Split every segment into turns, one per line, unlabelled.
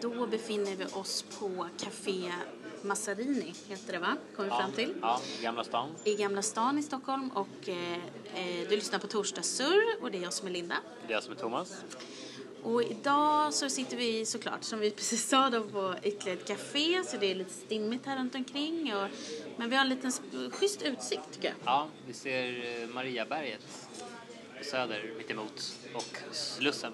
då befinner vi oss på Café Massarini, heter det va? Kom vi fram till.
Ja, Gamla stan.
I Gamla stan i Stockholm och eh, eh, du lyssnar på Torsdagssurr och det är jag som är Linda.
Det är jag som är Thomas.
Och idag så sitter vi såklart, som vi precis sa då, på ytterligare ett café så det är lite stimmigt här runt omkring. Och, men vi har en liten schysst utsikt tycker jag.
Ja, vi ser eh, Mariaberget i söder mitt emot och Slussen.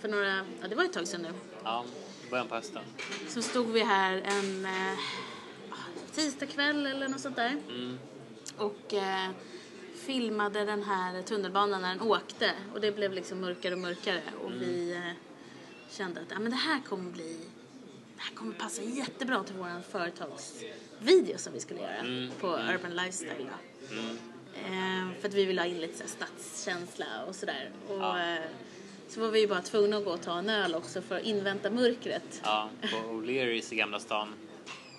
För några, ja det var ett tag sedan nu,
Ja, i början på hösten.
så stod vi här en eh, tisdagkväll eller något sånt där.
Mm.
Och eh, filmade den här tunnelbanan när den åkte. Och det blev liksom mörkare och mörkare. Och vi eh, kände att ja, men det här kommer bli det här kommer passa jättebra till vår företagsvideo som vi skulle göra
Mm.
på Urban Lifestyle. Då. Eh, för att vi ville ha in lite så här stadskänsla och sådär. Och,
Ja.
Så var vi ju bara tvungna att gå och ta en öl också för att invänta mörkret.
Ja, på O'Learys i Gamla stan.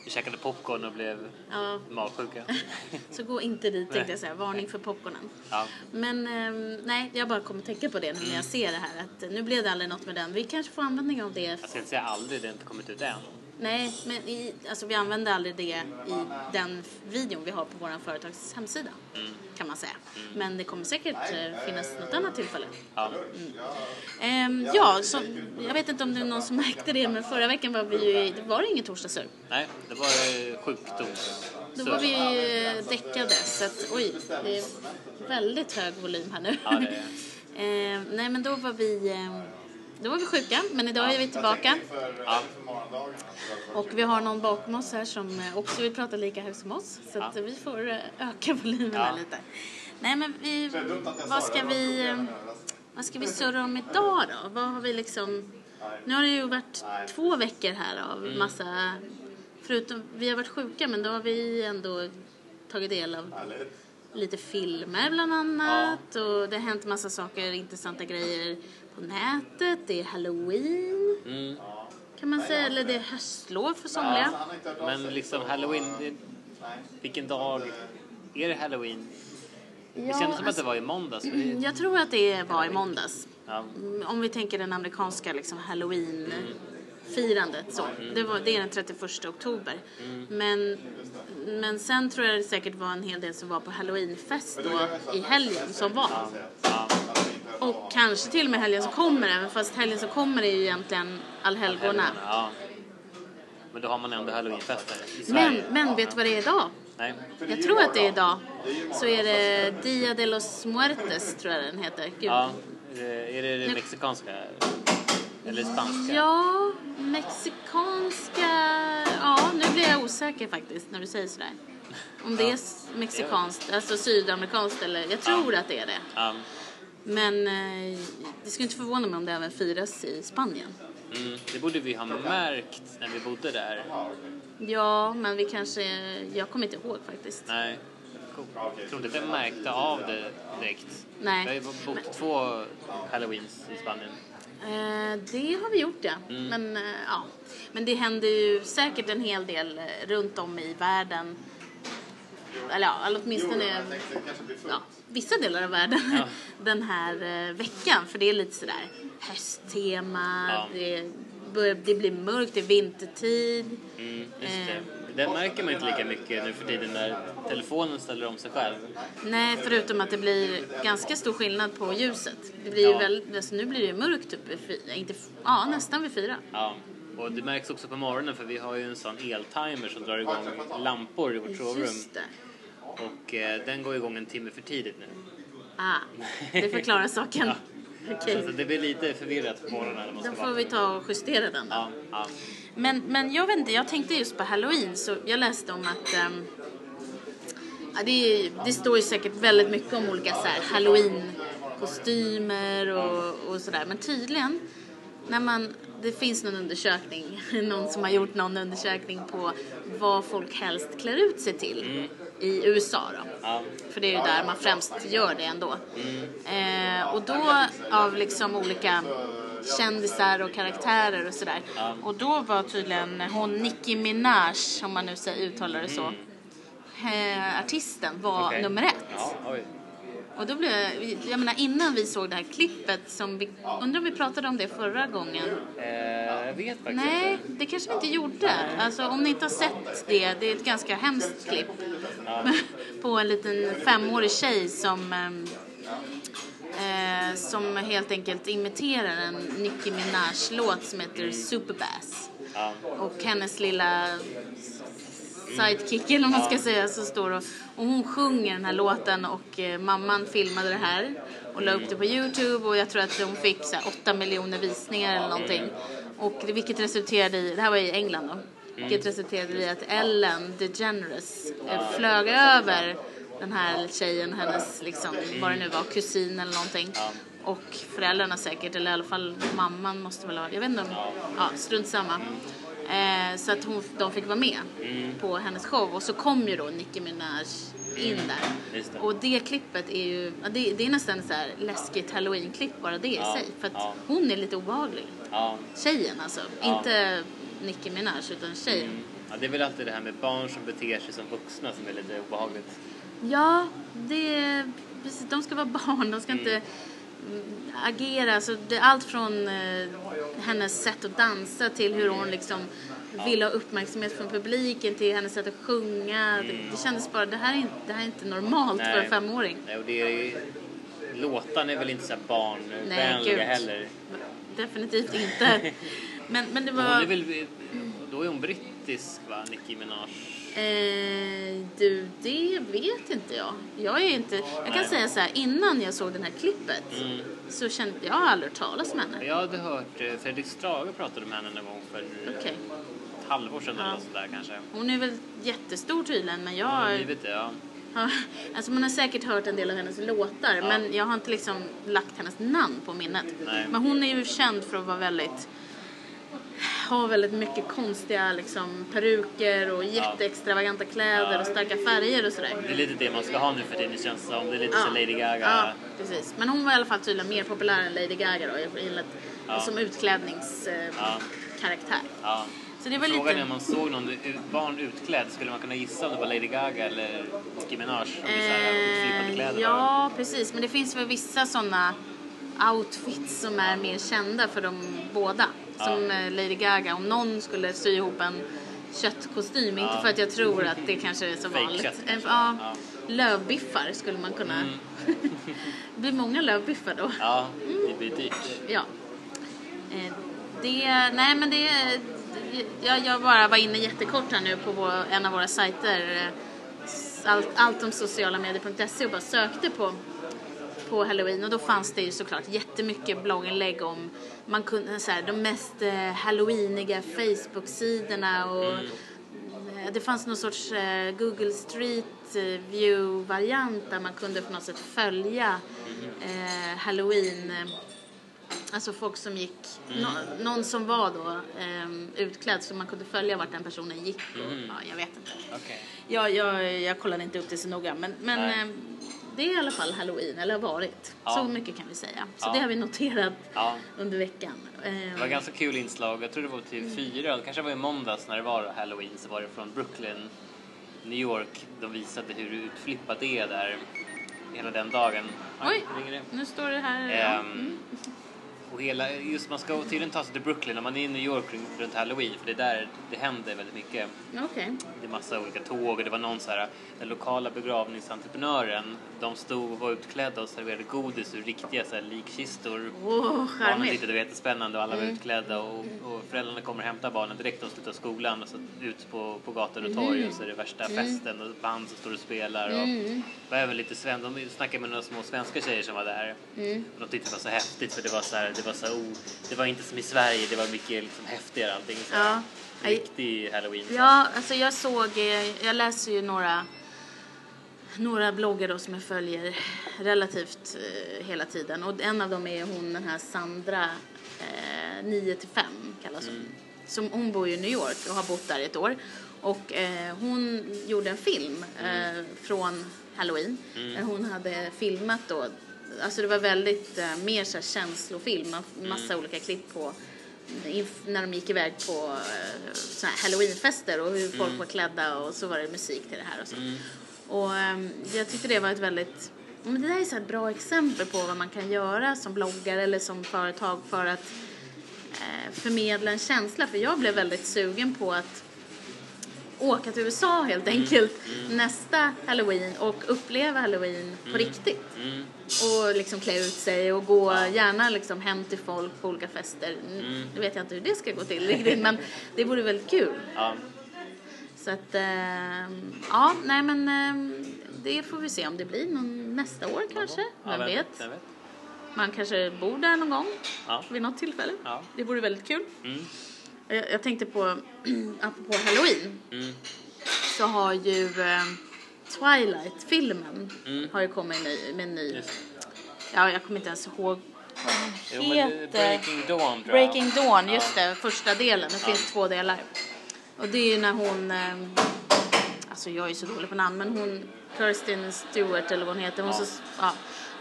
Vi käkade popcorn och blev
Ja,
magsjuka.
så gå inte dit tänkte jag säga. Varning för popcornen.
Ja,
Men ehm, nej, jag bara kommer tänka på det nu när jag ser det här. Att nu blev det aldrig något med den. Vi kanske får användning av det.
jag ska inte säga aldrig, det har inte kommit ut än.
Nej, men i, alltså vi använder aldrig det i den videon vi har på vår företags hemsida. Kan man säga. Men det kommer säkert eh, finnas något annat tillfälle.
Ja,
Ehm, ja, så, jag vet inte om det är någon som märkte det, men förra veckan var vi ju, det var ingen torsdagssurr.
nej, det var eh, sjukdoms...
Då var vi eh, däckade, så att oj, det är väldigt hög volym här nu.
Ja, det är
Ehm, nej, men då var vi, eh, då var vi sjuka, men idag är vi tillbaka.
Ja,
Och vi har någon bakom oss här som eh, också vill prata lika högt som oss. Så att vi får eh, öka volymen här
Ja.
lite. Nej men vi, vad ska vi, eh, vad ska vi surra om idag då? Vad har vi liksom, nu har det ju varit två veckor här av
Mm.
massa, förutom vi har varit sjuka men då har vi ändå tagit del av lite filmer bland annat och det har hänt massa saker, intressanta grejer på nätet. Det är halloween
mm.
kan man säga, eller det är höstlov för somliga.
Men liksom halloween, det, vilken dag är det halloween? Det kändes som att det var i måndags. Det,
Jag tror att det var i måndags.
ja,
Mm, Om vi tänker den amerikanska liksom halloween-firandet så. Det, var, det är den 31 oktober. Men, men sen tror jag det säkert var en hel del som var på halloweenfest då i helgen som var.
ja,
Och kanske till och med helgen som kommer, även fast helgen som kommer är ju egentligen allhelgona.
ja. Men då har man ändå halloweenfester i
Men,
Sverige.
men vet du vad det är idag?
Nej.
Jag tror att det är idag. Så är det Dia de los Muertes, tror jag den heter. Gud.
Ja, är det, det mexikanska? Eller spanska?
Ja, mexikanska... Ja, nu blir jag osäker faktiskt när du säger sådär. Om det är mexikanskt, alltså sydamerikanskt eller... Jag tror att det är det.
Ja,
Men eh, det skulle inte förvåna mig om det även firas i Spanien.
mm, det borde vi ha märkt när vi bodde där.
Ja, men vi kanske... Jag kommer inte ihåg faktiskt.
Nej. Jag tror inte vi märkte av det direkt.
Nej.
Vi har ju bott två halloweens i Spanien.
Eh, det har vi gjort ja.
Mm.
Men, eh, ja. Men det händer ju säkert en hel del eh, runt om i världen. Eller ja, eller åtminstone ja, vissa delar av världen
Ja.
den här eh, veckan. För det är lite sådär hösttema,
Ja.
det, börjar, det blir mörkt, det är vintertid.
Mm, just det. Det märker man inte lika mycket nu för tiden när telefonen ställer om sig själv.
Nej, förutom att det blir ganska stor skillnad på ljuset. Det blir
Ja.
väldigt, alltså nu blir det ju mörkt typ vid fyra, inte, ja nästan vid fyra.
Ja. Och det märks också på morgonen för vi har ju en sån eltimer som drar igång lampor i vårt sovrum.
Just det.
Och eh, den går igång en timme för tidigt nu.
Ah, det förklarar saken.
Ja.
Okej.
Så det blir lite förvirrat på morgonen
Då får vi ta och justera den då.
Ja, ja.
Men, men jag vet inte, jag tänkte just på halloween så jag läste om att ja, det, det står ju säkert väldigt mycket om olika så här halloween-kostymer och, och sådär. Men tydligen, när man, det finns någon undersökning, någon som har gjort någon undersökning på vad folk helst klär ut sig till i USA då.
ja.
För det är ju där man främst gör det ändå. Eh, och då av liksom olika kändisar och karaktärer och sådär. Och då var tydligen hon Nicki Minaj, om man nu säger, uttalar det så, eh, artisten var
Okej.
nummer ett.
Ja.
Och då blev jag, jag menar innan vi såg det här klippet som vi, undrar om vi pratade om det förra gången?
Eh, jag vet faktiskt
Nej,
inte.
det kanske vi inte gjorde. Alltså om ni inte har sett det, det är ett ganska hemskt klipp. På en liten femårig tjej som ehm, eh, som helt enkelt imiterar en Nicki Minaj-låt som heter Superbass.
Ja.
Och hennes lilla sidekick eller vad man ska säga så står och, och hon sjunger den här låten och eh, mamman filmade det här och la upp det på Youtube och jag tror att hon fick så här, 8 miljoner visningar eller någonting. Och det, vilket resulterade i, det här var i England då, vilket resulterade i att Ellen DeGeneres eh, flög över den här tjejen hennes, liksom, vad det nu var, kusin eller någonting. Och föräldrarna säkert, eller i alla fall mamman måste väl ha, jag vet inte om, ja strunt samma. Eh, så att hon, de fick vara med på hennes show och så kom ju då Nicki Minaj in där.
Just det.
Och det klippet är ju, ja, det, det är nästan så här läskigt halloween-klipp bara det i
Ja,
sig. För att
ja.
hon är lite obehaglig.
Ja.
Tjejen alltså,
Ja.
inte Nicki Minaj utan tjejen.
ja, det är väl alltid det här med barn som beter sig som vuxna som är lite obehagligt.
Ja, det, precis, de ska vara barn, de ska inte mm, agera. Alltså, det är allt från eh, hennes sätt att dansa till hur hon liksom vill ha uppmärksamhet från publiken till hennes sätt att sjunga. Det, det kändes bara, det här är inte, det här är inte normalt för
Nej.
en femåring.
Nej, och det är, låtarna är väl inte så barnvänliga heller.
Definitivt inte. Men, men det
Hon
var...
är väl, då är hon brittisk va, Nicki Minaj?
Eh, du, det vet inte jag. Jag är inte... Jag kan säga så här, innan jag såg det här klippet
Mm.
så kände jag har aldrig hört talas om henne.
Jag hade hört eh, Fredrik Strage pratade med henne någon gång för eh,
Okej.
ett halvår sedan eller
Ja.
något sådär kanske.
Hon är väl jättestor tydligen, men jag
Ja, livet ja.
alltså man har säkert hört en del av hennes låtar, men jag har inte liksom lagt hennes namn på minnet.
Nej.
Men hon är ju känd för att vara väldigt, ha väldigt mycket konstiga liksom peruker och jätteextravaganta kläder och starka färger och sådär.
Det är lite det man ska ha nu för tiden känns det som. Det är lite så Lady Gaga.
Ja, precis. Men hon var i alla fall tydligen mer populär än Lady Gaga då,
Ja.
som utklädningskaraktär.
Ja.
Så det var
Frågan
lite...
är om man såg någon barn utklädd, skulle man kunna gissa om det var Lady Gaga eller Nicki Minaj? Om det är så här utflippade
Eh,
kläder.
ja, precis. Men det finns väl vissa sådana outfits som är mer kända för de båda. Som eh, Lady Gaga. Om någon skulle sy ihop en köttkostym, inte för att jag tror att det kanske är så
Fake
vanligt.
kött
ja,
Ja.
Lövbiffar skulle man kunna...
Mm.
det blir många lövbiffar då.
Ja, det blir dyrt.
Ja. Eh, Det, nej men det, jag, jag bara var inne jättekort här nu på vår, en av våra sajter, eh, allt, om socialamedier.se och bara sökte på, på halloween och då fanns det ju såklart jättemycket blogginlägg om man kunde, så här, de mest eh, halloweeniga Facebook-sidorna och eh, det fanns någon sorts eh, Google Street View-variant där man kunde på något sätt följa eh, halloween eh, Alltså folk som gick, nå, någon som var då ehm, utklädd så man kunde följa vart den personen gick. Och, ja, jag vet inte.
Okej.
Jag, jag, jag kollade inte upp det så noga men, men. Ehm, det är i alla fall halloween, eller har varit.
Ja.
Så mycket kan vi säga. Så
Ja.
det har vi noterat
Ja.
under veckan. Ehm,
Det var ganska kul inslag. Jag tror det var till fyra, det kanske var i måndags när det var halloween så var det från Brooklyn, New York. De visade hur utflippat det är där hela den dagen.
Oj, nu står det här. ja.
Ehm, hela, just man ska tydligen ta sig till Brooklyn när man är i New York runt- halloween för det är där det händer väldigt mycket.
Okej.
Det är massa olika tåg och det var någon så här, den lokala begravningsentreprenören, de stod och var utklädda och serverade godis ur riktiga så här, likkistor.
Åh,
Barnen tyckte det var jättespännande och alla var utklädda och, och föräldrarna kommer och hämtar barnen direkt när de slutar skolan och så ut på, på gator och torg och så är det värsta festen och band som står och spelar och det var även lite sven, de snackade med några små svenska tjejer som var där. Och de tyckte det var så häftigt för det var så här, det var så oh, det var inte som i Sverige, det var mycket liksom häftigare allting. Så
Ja.
Riktig halloween.
Ja, alltså jag såg, eh, jag läser ju några, några bloggar då som jag följer relativt eh, hela tiden och en av dem är hon den här Sandra eh, 9 till 5 kallas hon. Som, hon bor ju i New York och har bott där i ett år och eh, hon gjorde en film eh, från Halloween. Där hon hade filmat då, alltså det var väldigt eh, mer så här känslofilm, ma- massa olika klipp på när de gick iväg på eh, såna här halloweenfester och hur folk var klädda och så var det musik till det här och så. Och ehm, jag tyckte det var ett väldigt Men det där är så ett bra exempel på vad man kan göra som bloggare eller som företag för att eh, förmedla en känsla. För jag blev väldigt sugen på att åka till USA helt enkelt nästa halloween och uppleva halloween på riktigt.
Mm.
Och liksom klä ut sig och gå gärna liksom hem till folk på olika fester. Mm. Nu vet jag inte hur det ska gå till riktigt men det vore väldigt kul.
Ja.
Så att, ehm, ja, nej men ehm, det får vi se om det blir någon nästa år kanske.
Ja,
Vem vet?
Vem vet?
Man kanske bor där någon gång
Ja.
vid något tillfälle.
Ja.
Det vore väldigt kul.
Mm.
Jag, jag tänkte på, apropå halloween,
Mm.
så har ju eh, Twilight-filmen
Mm.
har ju kommit ny, med en ny,
Just.
ja jag kommer inte ens ihåg vad den heter.
Breaking Dawn tror jag.
Breaking Dawn, just
Ja.
det, första delen. Det finns två delar. Och det är ju när hon, eh, alltså jag är så dålig på namn, men hon, Kirsten Stewart eller vad hon heter, hon,
Ja.
så, ja,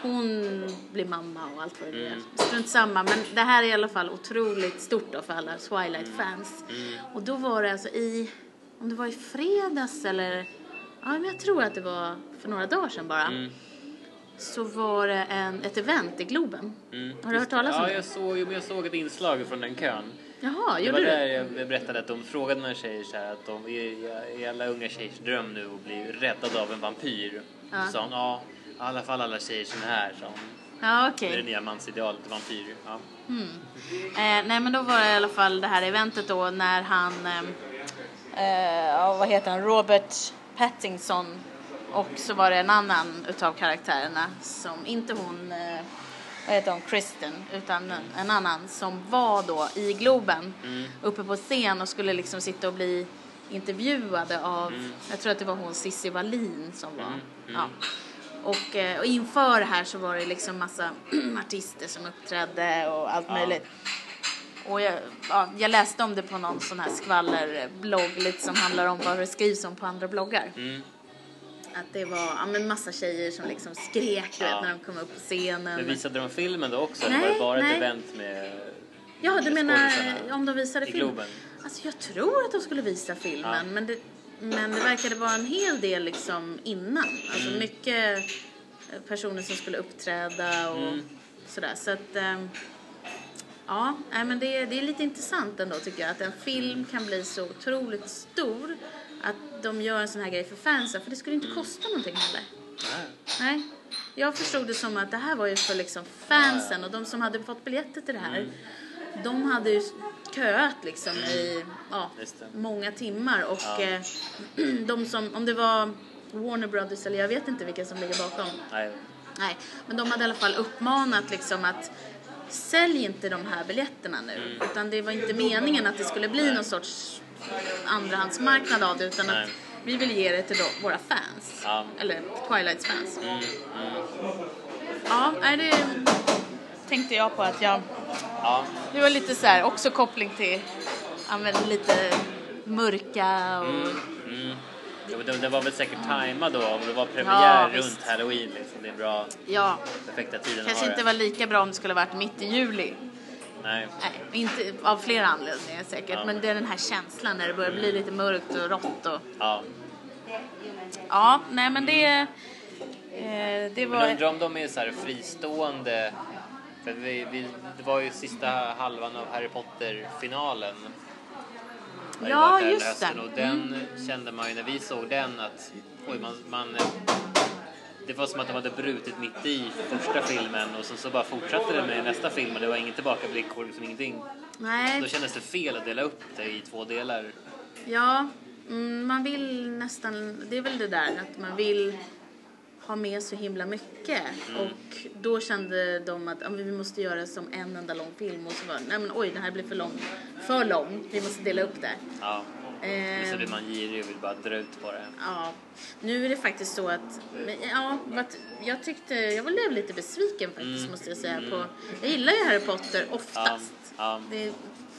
hon blir mamma och allt vad det nu
Mm.
är. Strunt samma, men det här är i alla fall otroligt stort då för alla Twilight-fans.
Mm.
Och då var det alltså i, om det var i fredags eller, ja men jag tror att det var för några dagar sedan bara,
Mm.
så var det en, ett event i Globen.
Mm.
Har du hört talas om
ja,
det?
Jag såg, jag såg ett inslag från den kön.
Jaha,
Det
gjorde
var
du?
där jag berättade att de frågade några tjejer så här att de är, är alla unga tjejers dröm nu att bli räddade av en vampyr.
Ja.
Så sa hon, ja, i alla fall alla tjejer som är här, hon.
Ja,
Det är
okej.
det nya mansidealet, vampyr. Ja.
Eh, nej men då var det i alla fall det här eventet då när han, eh, eh, vad heter han, Robert Pattinson och så var det en annan utav karaktärerna som, inte hon, eh, vad heter hon, Kristen, utan en, en annan som var då i Globen uppe på scen och skulle liksom sitta och bli intervjuade av, jag tror att det var hon Cissi Wallin som var, ja. Och, eh, och inför det här så var det liksom massa artister som uppträdde och allt möjligt. Och jag, ja, jag läste om det på någon sån här skvallerblogg lite som handlar om vad det skrivs om på andra bloggar.
Mm.
Att det var ja, men massa tjejer som liksom skrek
Ja.
vet, när de kom upp på scenen.
Men visade de filmen då också?
Nej,
var det bara
nej.
ett event med
ja, du menar om de visade
i
film?
Globen?
Alltså jag tror att de skulle visa filmen
Ja.
men, det, men det verkade vara en hel del liksom innan. Alltså
Mm.
mycket eh, personer som skulle uppträda och
Mm.
sådär. Så att ehm, ja, nej, men det, det är lite intressant ändå tycker jag att en film kan bli så otroligt stor att de gör en sån här grej för fansen för det skulle inte kosta någonting heller.
Nej.
Nej. Jag förstod det som att det här var ju för liksom fansen och de som hade fått biljetter till det här
Mm.
de hade ju köat liksom i ja,
det.
många timmar och
Ja.
eh, de som, om det var Warner Brothers eller jag vet inte vilka som ligger bakom.
Nej.
Nej, men de hade i alla fall uppmanat liksom att sälj inte de här biljetterna nu.
Mm.
Utan det var inte meningen att det skulle bli någon sorts andrahandsmarknad av det utan
Nej.
att vi vill ge det till då, våra fans.
Ja.
Eller Twilights fans.
Mm. Mm.
Ja, nej, det tänkte jag på att jag...
Ja.
Det var lite så här, också koppling till men lite mörka och...
Mm. Mm. Det, det var väl säkert tajmat då om det var premiär
Ja,
runt
visst.
halloween liksom. Det är bra,
Ja,
perfekta tiden
kanske inte var lika bra om det skulle varit mitt i juli.
Nej.
Nej, inte, av flera anledningar säkert.
Ja.
Men det är den här känslan när det börjar bli lite mörkt och rått och...
Ja.
Ja, nej men det... Eh, det
Men
var...
undrar om de är så fristående. För vi, vi, det var ju sista halvan av Harry Potter-finalen.
Ja, just det. Mm.
Och den kände man ju när vi såg den att oj, man, man, det var som att de hade brutit mitt i första filmen och sen så bara fortsatte det med nästa film och det var ingen tillbakablick och liksom ingenting.
Nej,
Då kändes det fel att dela upp det i två delar.
ja. Mm, man vill nästan... Det är väl det där att man vill ha med så himla mycket.
Mm.
Och då kände de att ja, men vi måste göra det som en enda lång film. Och så var nej men oj, det här blir för lång. För lång. Vi måste dela upp det.
Ja. Men så
Eh,
blir man girig och vill bara dra ut på det.
Ja, nu är det faktiskt så att, men, ja, jag tyckte, jag blev lite besviken faktiskt
Mm.
måste jag säga på, jag gillar ju Harry Potter oftast.
Ja.
Det är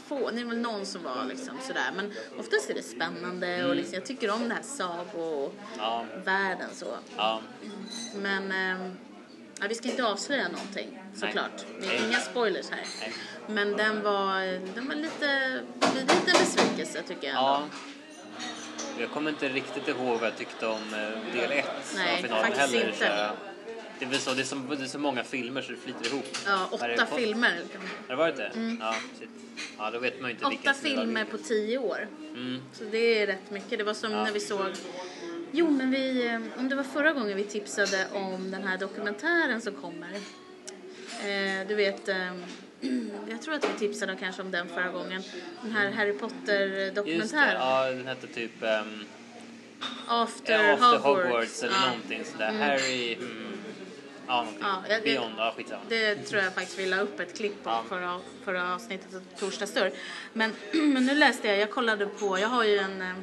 få, det är väl någon som var liksom sådär, men oftast är det spännande och liksom, jag tycker om det här sagovärlden så.
Ja.
Men, ehm, ja, vi ska inte avslöja någonting såklart.
Nej.
inga spoilers här.
Nej.
Men den var, den var lite, lite besvikelse tycker jag ändå.
Ja. Jag kommer inte riktigt ihåg vad jag tyckte om eh, del 1
Nej,
av finalen
faktiskt
heller.
inte.
Så Det är väl så, det är så, det är så många filmer så det flyter ihop.
Ja, åtta filmer.
Har det varit det? Ja, shit. Ja, då vet man ju inte
Åtta filmer på tio år.
Mm.
Så det är rätt mycket. Det var som
Ja.
när vi såg Jo, men vi, eh, om det var förra gången vi tipsade om den här dokumentären som kommer. Eh, du vet, eh, jag tror att vi tipsade kanske om den förra gången. Den här Harry Potter-dokumentären.
ja den hette typ um,
After,
After
Hogwarts.
Hogwarts eller
ja.
någonting sådär. Harry, mm, ja någonting.
Ja,
Beyond, ja skitsamma.
Det tror jag faktiskt vi la upp ett klipp på
Ja.
förra, förra avsnittet av Torsdag stör. Men, men nu läste jag, jag kollade på, jag har ju en, eh,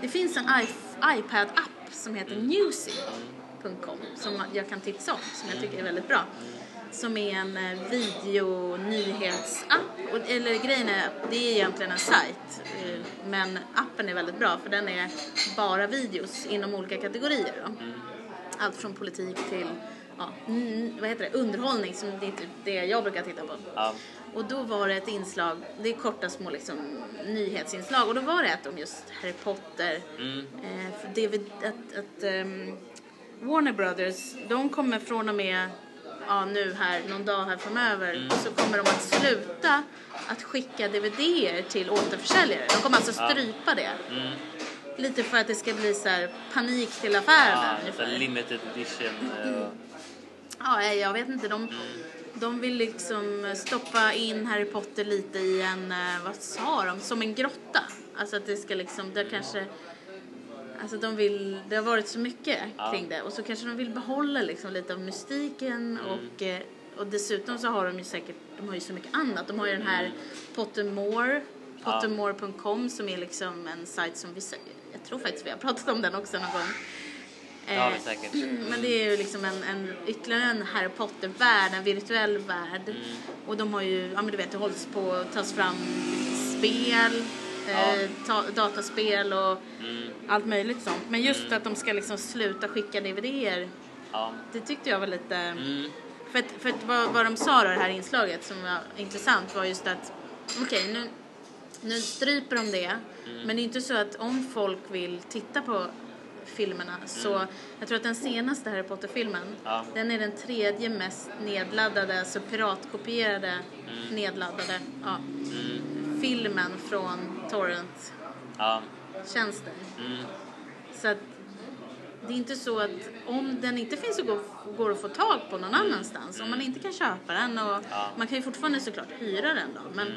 det finns en iPad-app som heter Newsy.com som jag kan tipsa om, som jag tycker är väldigt bra. Som är en eh, videonyhetsapp. Eller grejen är, det är egentligen en sajt. eh, Men appen är väldigt bra för den är bara videos inom olika kategorier. Då allt från politik till ja, mm, vad heter det? underhållning som det är typ det jag brukar titta på.
Ja.
Och då var det ett inslag, det är korta små liksom, nyhetsinslag och då var det ett om just Harry Potter.
Mm.
Eh, för vi, att, att ehm, Warner Brothers, de kommer från och med ja, nu här, någon dag här framöver
Mm.
så kommer de att sluta att skicka DVDer till återförsäljare. De kommer alltså
Ja.
strypa det.
Mm.
Lite för att det ska bli så panik till affärerna
Ja, limited edition. och-
Ja, jag vet inte. De, de vill liksom stoppa in Harry Potter lite i en, eh, vad sa de, som en grotta. Alltså att det ska liksom, det kanske, alltså de vill, det har varit så mycket
Ja.
kring det och så kanske de vill behålla liksom lite av mystiken och, eh, och dessutom så har de ju säkert, de har ju så mycket annat. De har ju den här Pottermore,
Ja.
Pottermore.com som är liksom en sajt som vi, jag tror faktiskt vi har pratat om den också någon gång.
Ja,
Eh,
men säkert.
men det är ju liksom en, en ytterligare en Harry Potter-värld, en virtuell värld.
Mm.
Och de har ju, ja men du vet, det hålls på att tas fram spel, eh, ta, dataspel och
Mm.
allt möjligt sånt. Men just att de ska liksom sluta skicka DVDer,
Ja.
det tyckte jag var lite...
Mm.
För att, för att vad, vad de sa då, det här inslaget som var intressant var just att okej nu, nu stryper de det
Mm.
men det är inte så att om folk vill titta på filmerna så jag tror att den senaste Harry Potter-filmen
Mm. Ja.
den är den tredje mest nedladdade, alltså piratkopierade nedladdade ja,
Mm.
filmen från torrent-tjänster.
Ja. Mm.
Så att det är inte så att om den inte finns och går, går att få tag på någon annanstans, om man inte kan köpa den och
Ja.
man kan ju fortfarande såklart hyra den då, men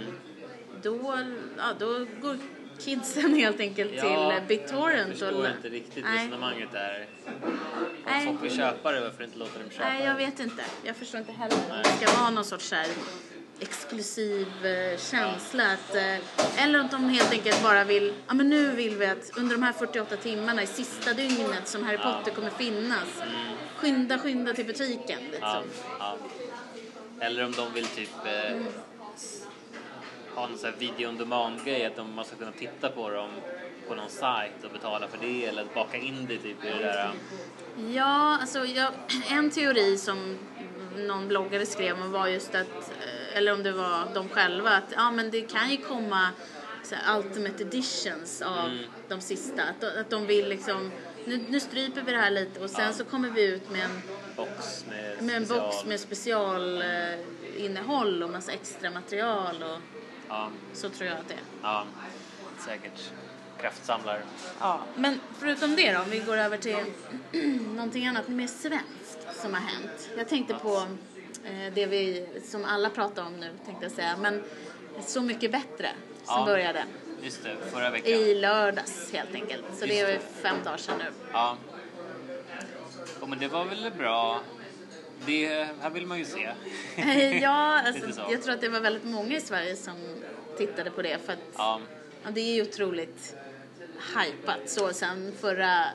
då, ja, då går kidsen helt enkelt
Ja,
till eh,
Jag
BitTorrent
förstår inte riktigt
Nej.
resonemanget där. Om
Nej.
folk vill köpa det, varför inte låta dem köpa
Nej, jag
det?
vet inte. Jag förstår inte heller om det ska vara någon sorts här exklusiv eh, känsla. Att, eh, eller att de helt enkelt bara vill, ja men nu vill vi att under de här 48 timmarna i sista dygnet som Harry Potter kommer finnas, skynda, skynda till butiken.
Mm.
Liksom.
Eller om de vill typ s- ha en sån här video on demand-grej, att man ska kunna titta på dem på någon sajt och betala för det eller baka in det typ i det där.
Ja, alltså jag, en teori som någon bloggare skrev om var just att, eh, eller om det var de själva, att ja men det kan ju komma så här, ultimate editions av
Mm.
de sista. Att, att de vill liksom, nu, nu stryper vi det här lite och sen
Ja.
så kommer vi ut med en,
Box med,
med en box med specialinnehåll eh, och massa extra material och
Ja,
så tror jag att det är.
ja, säkert. Kraftsamlar.
Ja, men förutom det då, om vi går över till någonting annat mer svenskt som har hänt. Jag tänkte på eh, det vi, som alla pratar om nu, tänkte jag säga, men Så mycket bättre som
Ja.
började
Just det, förra veckan.
i lördags helt enkelt. Så det
Just
är
det.
fem dagar sedan nu.
Ja. ja. Men det var väl bra. Det här vill man ju se.
ja, alltså,
så.
jag tror att det var väldigt många i Sverige som tittade på det för att
Ja,
ja, det är ju otroligt hypat så sen förra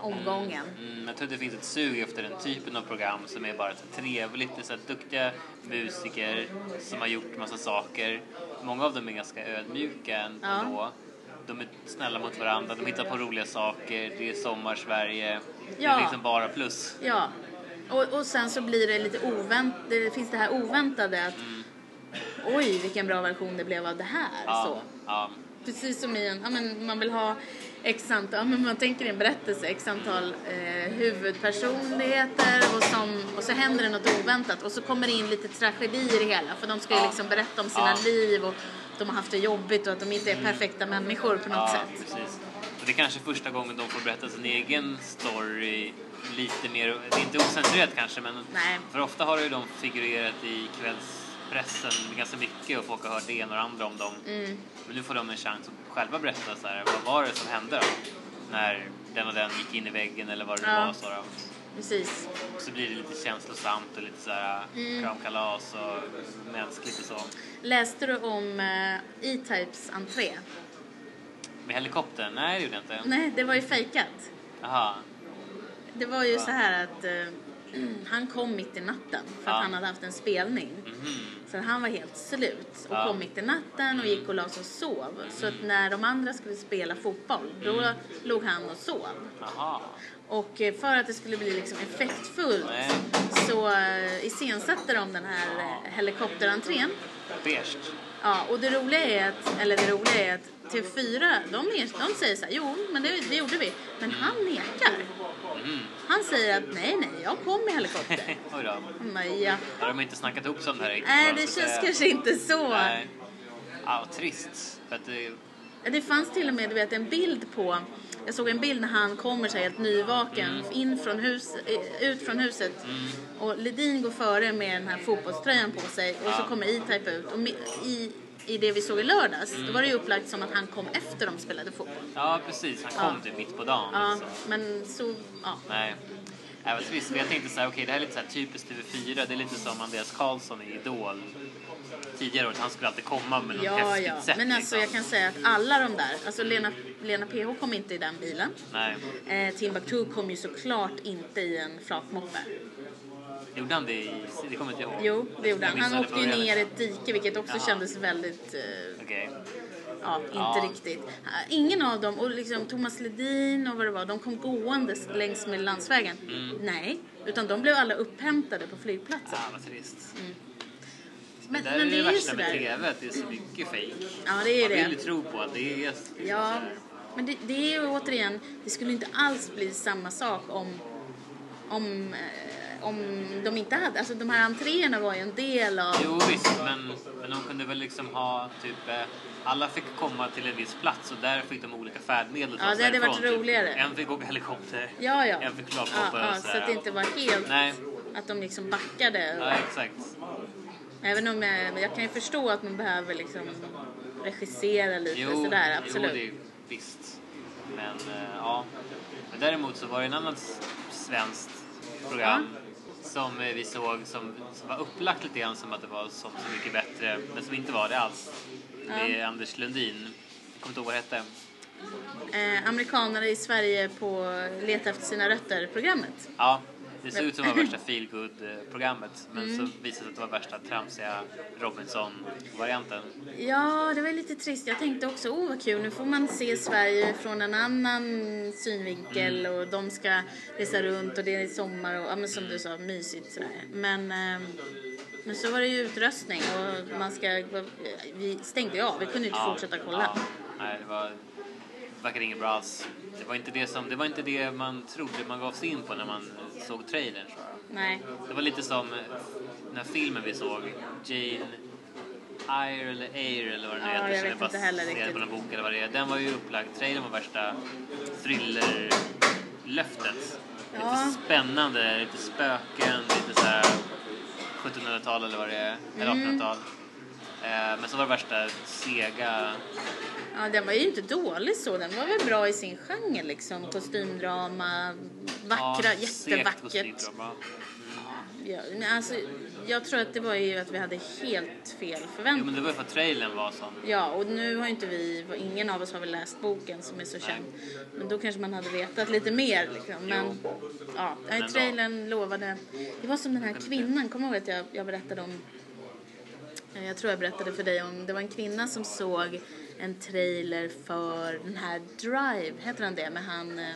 omgången.
mm, jag tror det finns ett sug efter den typen av program som är bara så trevligt. Det är så här duktiga musiker som har gjort massa saker. Många av dem är ganska ödmjuka ändå. De är snälla mot varandra, de hittar på roliga saker, det är sommar-Sverige. Det
Ja.
är liksom bara plus.
Ja, och, och sen så blir det lite oväntat, det finns det här oväntade att oj vilken bra version det blev av det här.
Ja,
Så.
ja.
precis som i en, ja men man vill ha x antal, ja men man tänker i en berättelse, x antal eh, huvudpersonligheter och, som, och så händer det något oväntat och så kommer det in lite tragedi i det hela för de ska ju liksom berätta om sina liv och de har haft det jobbigt och att de inte är perfekta människor på något sätt.
precis. Och det är kanske första gången de får berätta sin egen story lite mer, det är inte ocensurerat kanske men
Nej.
för ofta har ju de figurerat i kvällspressen ganska mycket och folk har hört det ena och det andra om dem.
Mm.
Men nu får de en chans att själva berätta så här, vad var det som hände då? När den och den gick in i väggen eller vad det
Ja.
var. Så, då.
Precis.
Och så blir det lite känslosamt och lite så här
Mm.
kramkalas och mänskligt och så.
Läste du om eh, E-Types entré?
Med helikoptern? Nej, det gjorde jag inte.
Nej, det var ju fejkat.
Jaha.
Det var ju så här att eh, han kom mitt i natten för att han hade haft en spelning.
Mhm.
Så han var helt slut och kom mitt i natten och gick och la sig och sov. Så att när de andra skulle spela fotboll, då
Mm.
låg han och sov.
Jaha.
Och eh, för att det skulle bli liksom effektfullt
Nej.
så eh, iscensatte de den här eh, helikopterentrén.
Beige.
Ja, och det roliga är att, eller det roliga är att TV4, de, är, de säger så här, jo, men det, det gjorde vi. Men han nekar.
Mhm.
Han säger att nej, nej, jag kom i helikopter.
Oj då.
Men ja.
Har de inte snackat ihop sig om det här riktigt?
Nej, det känns
säga?
kanske inte så.
Nej. Ja, trist. För att det...
Det fanns till och med du vet, en bild på, jag såg en bild när han kommer sig helt nyvaken
Mm.
in från hus, ut från huset och Ledin går före med den här fotbollströjan på sig och så
Ja.
kommer E-Type ut och i, i det vi såg i lördags
Mm.
då var det ju upplagt som att han kom efter de spelade fotboll.
Ja, precis. Han kom
Ja.
typ mitt på dagen.
Ja,
Liksom.
men så, ja.
Nej. Nej, vad trist. Men jag tänkte så här, okej, det här är lite så här typiskt TV4. Det är lite som Andreas Karlsson i Idol tidigare år. Han skulle alltid komma med något
Ja,
häftigt
ja.
sätt.
Men alltså
liksom.
jag kan säga att alla de där, alltså Lena, Lena PH kom inte i den bilen.
Nej.
Eh, Timbuktu kom ju såklart inte i en flatmoppe.
Gjorde han det i... Det kommer inte jag ihåg.
Jo, det gjorde han. Han åkte ju ner i ett dike vilket också
Jaha.
kändes väldigt, eh,
Okej.
ja, inte
Ja.
riktigt. Eh, Ingen av dem, och liksom Thomas Ledin och vad det var, de kom gåendes längs med landsvägen.
Mm.
Nej, utan de blev alla upphämtade på flygplatsen.
Ah, vad trist.
Men,
det
men
är
det
det
är
värsta med. TV, att det är så mycket fejk.
Ja, det är
Man vill ju
det.
tro på att det är liksom
Ja, men det, det är ju återigen, det skulle inte alls bli samma sak om, om, eh, om de inte hade, alltså de här entréerna var ju en del av
Jo visst, men, men de kunde väl liksom ha typ... Eh, alla fick komma till en viss plats och där fick de olika färdmedel.
Ja, det hade varit
typ.
roligare.
En fick åka helikopter.
Ja, ja.
En fick
ja,
klarpoppa
ja
och
så att det inte var helt,
Nej.
att de liksom backade.
Ja, exakt.
Även om jag, jag kan ju förstå att man behöver liksom regissera lite
Jo,
sådär,
jo
absolut.
det är visst. Men eh, ja. Men däremot så var det en annan svenskt program som eh, vi såg som, som var upplagt lite grann som att det var som Så mycket bättre, men som inte var det alls. Med Anders Lundin. Jag kommer inte ihåg vad det hette.
Eh, amerikanare i Sverige på Leta efter sina rötter-programmet.
Ja, det såg ut som var värsta feelgood-programmet. Men så visade det sig att det var värsta tramsiga Robinson-varianten.
Ja, det var lite trist. Jag tänkte också, åh vad kul, nu får man se Sverige från en annan synvinkel
Mm.
och de ska resa runt och det är sommar och ja, men som du sa, mysigt sådär. Men, ehm, men så var det ju utröstning och man ska, vi stängde ju av, vi kunde inte fortsätta kolla.
Ja, nej, det var det verkade inget bra alls. Det var, inte det, som, det var inte det man trodde man gav sig in på när man såg trailern tror jag.
Nej.
Det var lite som eh, den här filmen vi såg, Jane Eyre eller Eyre eller vad den
Ja,
heter.
jag
som
vet inte heller riktigt.
på någon bok eller vad det är. Den var ju upplagd, trailern var värsta thriller-löftet.
Ja.
Lite spännande, lite spöken, lite så här 1700-tal eller vad det är, eller
Mm.
1800-tal. Eh, men så var det värsta sega
Ja, den var ju inte dålig så. Den var väl bra i sin genre liksom. Kostymdrama, vackra,
Ja,
jättevackert. Ja, alltså, jag tror att det var ju att vi hade helt fel
Jo
förväntningar.
men det var ju för att trailern var sån.
Ja, och nu har ju inte vi, ingen av oss har väl läst boken som är så känd. Men då kanske man hade vetat lite mer liksom. Men ja, nej,
Men då-
trailern lovade. Det var som den här kvinnan, kommer ihåg att jag, jag berättade om eh, jag tror jag berättade för dig om, det var en kvinna som såg en trailer för den här Drive, heter han det, med han eh,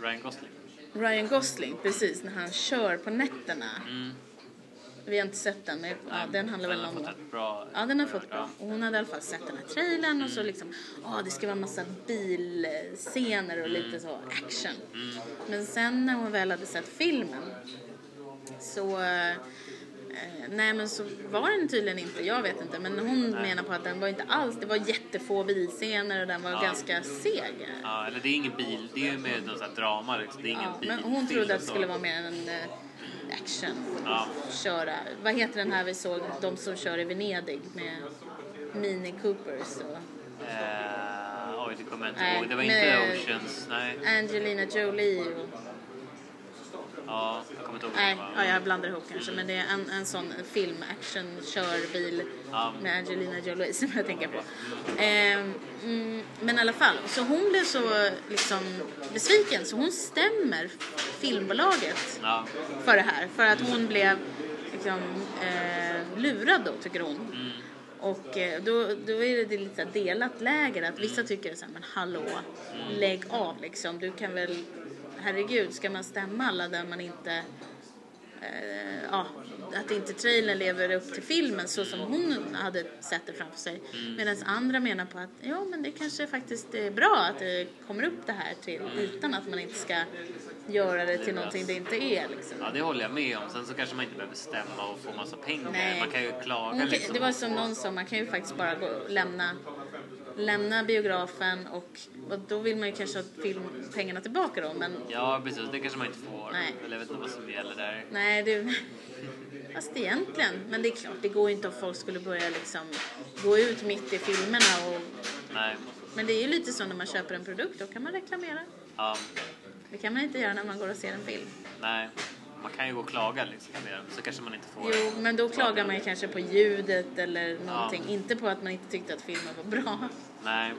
Ryan Gosling.
Ryan Gosling, precis, när han kör på nätterna.
Mm.
Vi har inte sett den, men ja, den handlar väl
Den har
om...
fått bra...
Ja, den har fått bra. Och hon hade i alla fall sett den här trailern och så liksom, ja det ska vara massa bilscener och lite så action. Men sen när hon väl hade sett filmen så, eh, nej men så var den tydligen inte, jag vet inte, men hon menar på att den var inte alls, det var jättefå bilscener och den var ganska seg.
Ja, eller det är ingen bil, det är ju mer någon sån här drama liksom. Det är ingen
Ja,
bil.
men hon trodde att det skulle vara mer en eh, action.
Ja.
Köra, vad heter den här vi såg, de som kör i Venedig med Mini Coopers och
Eh, oj, det kommer jag inte ihåg. Det var inte Oceans. Nej.
Angelina Jolie och
Ja, jag kommer inte ihåg
Nej, ja, jag blandar ihop kanske. Men det är en, en sån film, action, körbil
Ja.
med Angelina Jolie som jag tänker på. Ehm, mm, men i alla fall, så hon blev så liksom besviken så hon stämmer filmbolaget
Ja,
för det här. För att hon blev liksom, eh, lurad då, tycker hon.
Mm.
Och eh, då, då är det lite delat läger att vissa tycker så här, men hallå, lägg av liksom. Du kan väl, herregud, ska man stämma alla där man inte eh, ja, att inte trailern lever upp till filmen så som hon hade sett det framför sig. Medan andra menar på att ja, men det kanske faktiskt är bra att det kommer upp det här till utan att man inte ska göra det till någonting det inte är. Liksom.
ja, det håller jag med om. Sen så kanske man inte behöver stämma och få massa pengar.
Nej.
Man kan ju klaga
kan,
liksom.
det var som någon sa, man kan ju faktiskt bara gå, lämna, lämna biografen och, och då vill man ju kanske ha film, pengarna tillbaka då. Men
Ja, precis. Det kanske man inte får.
Nej.
Eller jag vet inte vad som gäller där.
nej, det... Fast egentligen, men det är klart, det går ju inte om folk skulle börja liksom gå ut mitt i filmerna och...
Nej.
Men det är ju lite så när man köper en produkt, då kan man reklamera.
Ja,
Det kan man inte göra när man går och ser en film.
nej. Man kan ju gå och klaga liksom. Så kanske man inte får.
Jo, men då klagar man ju kanske på ljudet eller någonting. Inte på att man inte tyckte att filmen var bra.
Nej.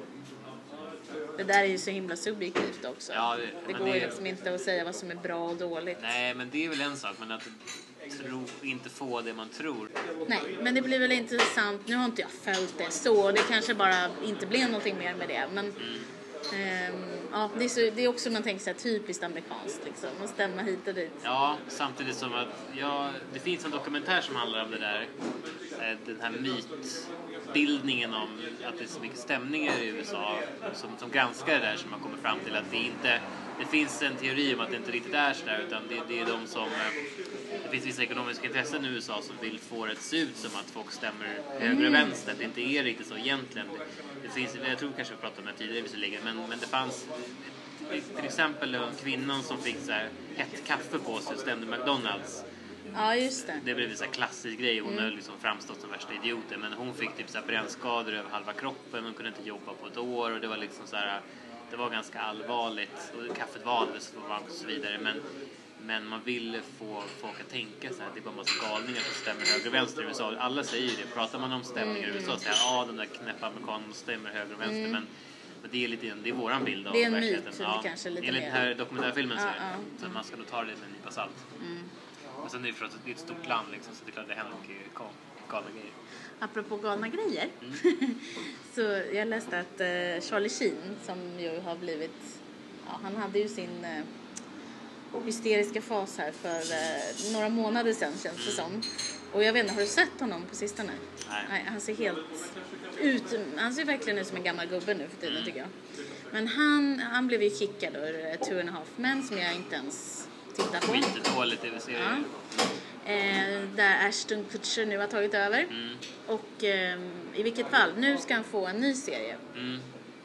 Det där är ju så himla subjektivt också.
Ja, det-
det går ju liksom inte att säga vad som är bra och dåligt.
Nej, men det är väl en sak. Men att tro, inte få det man tror.
Nej, men det blir väl intressant. Nu har inte jag följt det så. Det kanske bara inte blev någonting mer med det. Men ehm, ja, det är, så, det är också man tänker så här, typiskt amerikanskt liksom. Att stämma hit och dit.
Ja, samtidigt som att ja, det finns en dokumentär som handlar om det där. Eh, den här mytbildningen om att det är så mycket stämningar i USA som, som granskar det där som har kommit fram till att det inte det finns en teori om att det inte riktigt är så där utan det, det är de som eh, det finns vissa ekonomiska intressen i USA som vill få det att se ut som att folk stämmer höger och vänster. Det inte är riktigt så egentligen. Det, det finns, jag tror kanske vi pratade om det tidigare visserligen men, men det fanns till exempel kvinnan som fick så här hett kaffe på sig och stämde McDonalds.
Ja, just det.
Det blev en klassisk grej. Hon har liksom framstått som värsta idioten. Men hon fick typ så här brännskador över halva kroppen. Hon kunde inte jobba på ett år. Och det var liksom så här, det var ganska allvarligt. Och kaffet var alldeles för varmt och så vidare. Men, men man ville få folk att tänka så här. Det är bara en massa galningar som stämmer höger och vänster i USA. Alla säger ju det. Pratar man om stämningar i USA så säger ja den där knäppa amerikanen stämmer höger och vänster. Men men det är lite det är våran bild av
Det är en myt,
verkligheten.
det kanske lite
Enligt den här dokumentärfilmen så
Ja,
det.
ja.
Så man ska nog ta det med en nypa salt. Men sen är det förstås det är ett stort land liksom, så det är klart det händer mycket gal- galna grejer.
Apropå galna grejer. så jag läste att eh, Charlie Sheen, som ju har blivit... Ja, han hade ju sin eh, hysteriska fas här för eh, några månader sedan känns det som. Och jag vet inte, har du sett honom på sistone?
Nej.
han ser helt ut... Han ser verkligen ut som en gammal gubbe nu för tiden tycker jag. Men han, han blev ju kickad ur eh, Two and a Half Men som jag inte ens tittar på.
Skitdåligt tv-serie.
Ja. Eh, där Ashton Kutcher nu har tagit över.
Mm.
Och eh, i vilket fall, nu ska han få en ny serie.
Mm.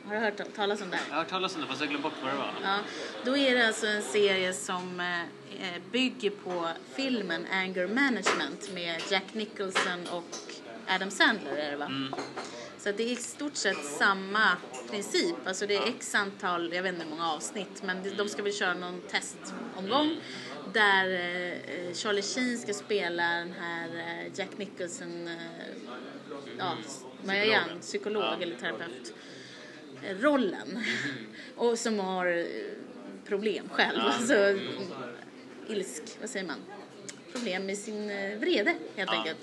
Har du hört talas om det här?
Jag har hört talas om det fast jag glömde bort vad det var.
Ja, då är det alltså en serie som eh, eh, bygger på filmen Anger Management med Jack Nicholson och Adam Sandler är det va?
Mm.
Så det är i stort sett samma princip. Alltså det är x antal, jag vet inte hur många avsnitt, men de- ska väl köra någon testomgång där eh, Charlie Sheen ska spela den här eh, Jack Nicholson, eh, ja, vad är han? Psykolog eller terapeut rollen och som har eh, problem själv.
Ja.
Alltså, mm, ilsk, vad säger man? Problem med sin eh, vrede helt
Ja.
enkelt.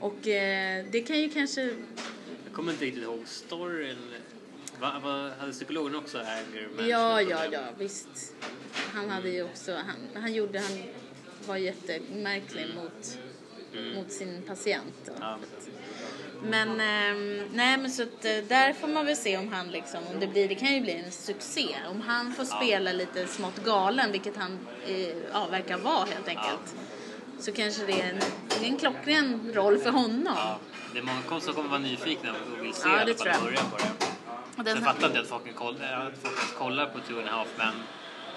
Och eh, det kan ju kanske
Jag kommer inte riktigt ihåg storyn. Va, va, hade psykologen också anger
Ja, ja,
problem?
ja, visst. Han hade ju också, han, han gjorde, han var jättemärklig mot mot sin patient. Då.
Ja.
Men, ehm, nej men så att, eh, där får man väl se om han liksom, om det blir, det kan ju bli en succé. Om han får spela lite smått galen, vilket han eh, ja, verkar vara helt enkelt. Så kanske det är en, det är en klockren roll för honom.
Ja, det är många som kommer vara nyfikna och vill se
Ja, det tror jag.
börja på det.
Och den
Sen fattar inte att folk, kollar, att folk kollar på Two and a half men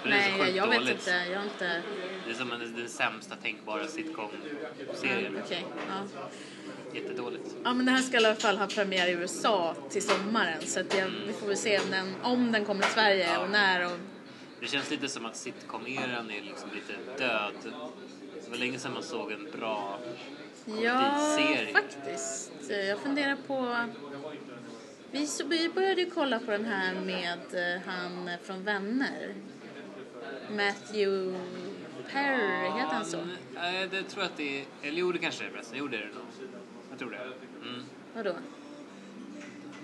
Nej,
sjukt
jag vet inte. Jag inte...
Det är som en, den sämsta tänkbara sitcom-serien.
Okej, ja.
Jättedåligt.
Ja men den här ska i alla fall ha premiär i USA till sommaren så att jag, vi får väl se om den, om den kommer till Sverige och när och
Det känns lite som att sitcom-eran är liksom lite död. Det var länge sedan man såg en bra
Ja,
serie.
faktiskt. Jag funderar på... Vi, så, vi började ju kolla på den här med eh, han från Vänner. Matthew Perry, heter han så?
Nej, det tror jag att det är... Eller jo, det kanske det är förresten. Jo, det är det nog. Jag tror det. Mm.
Vadå?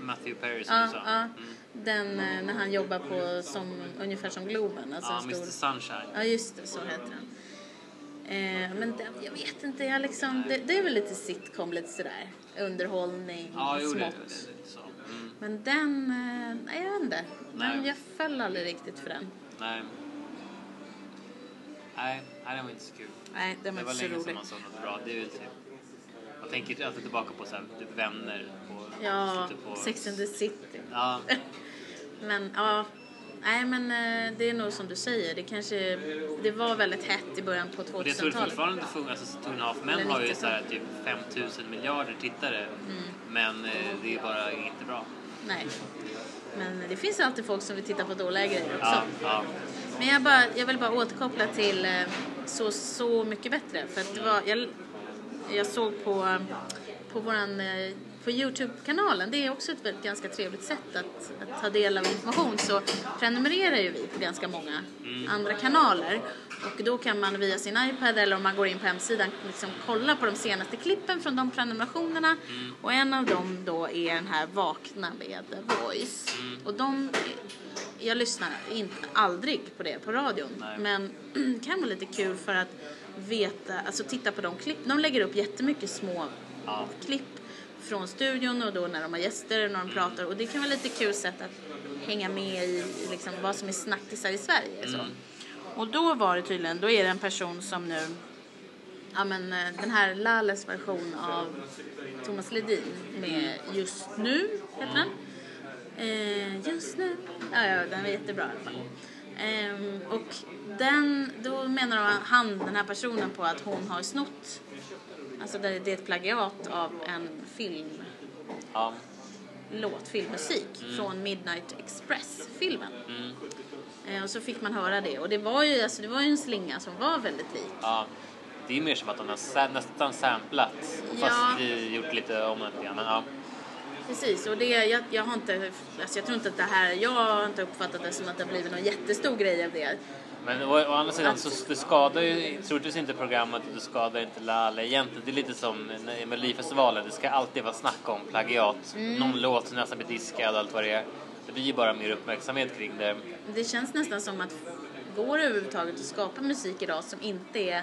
Matthew Perry som
Ja,
du sa.
ja.
Mm.
Den eh, när han jobbar på som, ungefär som Globen. Alltså
Ja,
en
Mr
stor...
Sunshine.
Ja, just det, så heter den. Eh, men det, jag vet inte, jag liksom, det, det är väl lite sitcom, lite sådär. Underhållning,
Ja, jo, det, det,
smått.
det är lite så. Mm.
Men den, eh, nej jag vet inte.
Nej.
jag föll aldrig riktigt för den.
Nej. Nej, nej, det var inte så kul.
Nej, den
Det
var
var
inte så
länge sedan man såg något bra. Det är väl typ... Tänker alltid tillbaka på så här, typ vänner på...
Ja,
på,
Sex and the City.
Ja,
Men ja, nej men eh, det är nog som du säger. Det kanske, det var väldigt hett i början på
och det tror jag
2000-talet.
fortfarande funkar. Alltså, Two and a Half Men har ju
90-talet.
så här, typ 5000 miljarder tittare.
Mm.
Men eh, det är bara inte bra.
Nej. Men det finns alltid folk som vill titta på dåliga grejer också.
Ja, ja.
Men jag, bara, jag vill bara återkoppla till eh, Så, så mycket bättre. För att det var, jag, jag såg på, på våran eh, på Youtube-kanalen, det är också ett väldigt, ganska trevligt sätt att, att ta del av information, så prenumererar ju vi på ganska många andra kanaler. Och då kan man via sin iPad eller om man går in på hemsidan liksom kolla på de senaste klippen från de prenumerationerna. Och en av dem då är den här Vakna med The Voice. Och de, jag lyssnar inte, aldrig på det på radion.
Nej.
Men det kan vara lite kul för att veta, alltså titta på de klipp. De lägger upp jättemycket små
Ja.
klipp från studion och då när de har gäster och när de pratar. Och det kan vara lite kul sätt att hänga med i liksom, vad som är snackisar i Sverige. Så. Och då var det tydligen, då är det en person som nu, ja men eh, den här Lales version av Thomas Ledin med Just nu, heter den. Eh, just nu. Ja, ja, den var jättebra i alla fall. Ehm, och den, då menar han, den här personen på att hon har snott, alltså det, det är ett plagiat av en film,
ja.
låt, filmmusik från Midnight Express-filmen. Eh, och så fick man höra det och det var ju, alltså, det var ju en slinga som var väldigt lik.
ja. Det är mer som att de har nästan samplat.
Ja.
Fast vi gjort lite om det. Men, ja.
Precis, och det, jag, jag har inte, alltså jag tror inte att det här, jag har inte uppfattat det som att det har blivit någon jättestor grej av det.
Men å, å andra sidan så det skadar ju troligtvis inte programmet och det skadar inte Lale egentligen. Det är lite som i Melodifestivalen, det ska alltid vara snack om plagiat.
Mm.
Någon låt som nästan blir diskad och allt vad det är. Det blir ju bara mer uppmärksamhet kring det.
Det känns nästan som att går det överhuvudtaget att skapa musik idag som inte är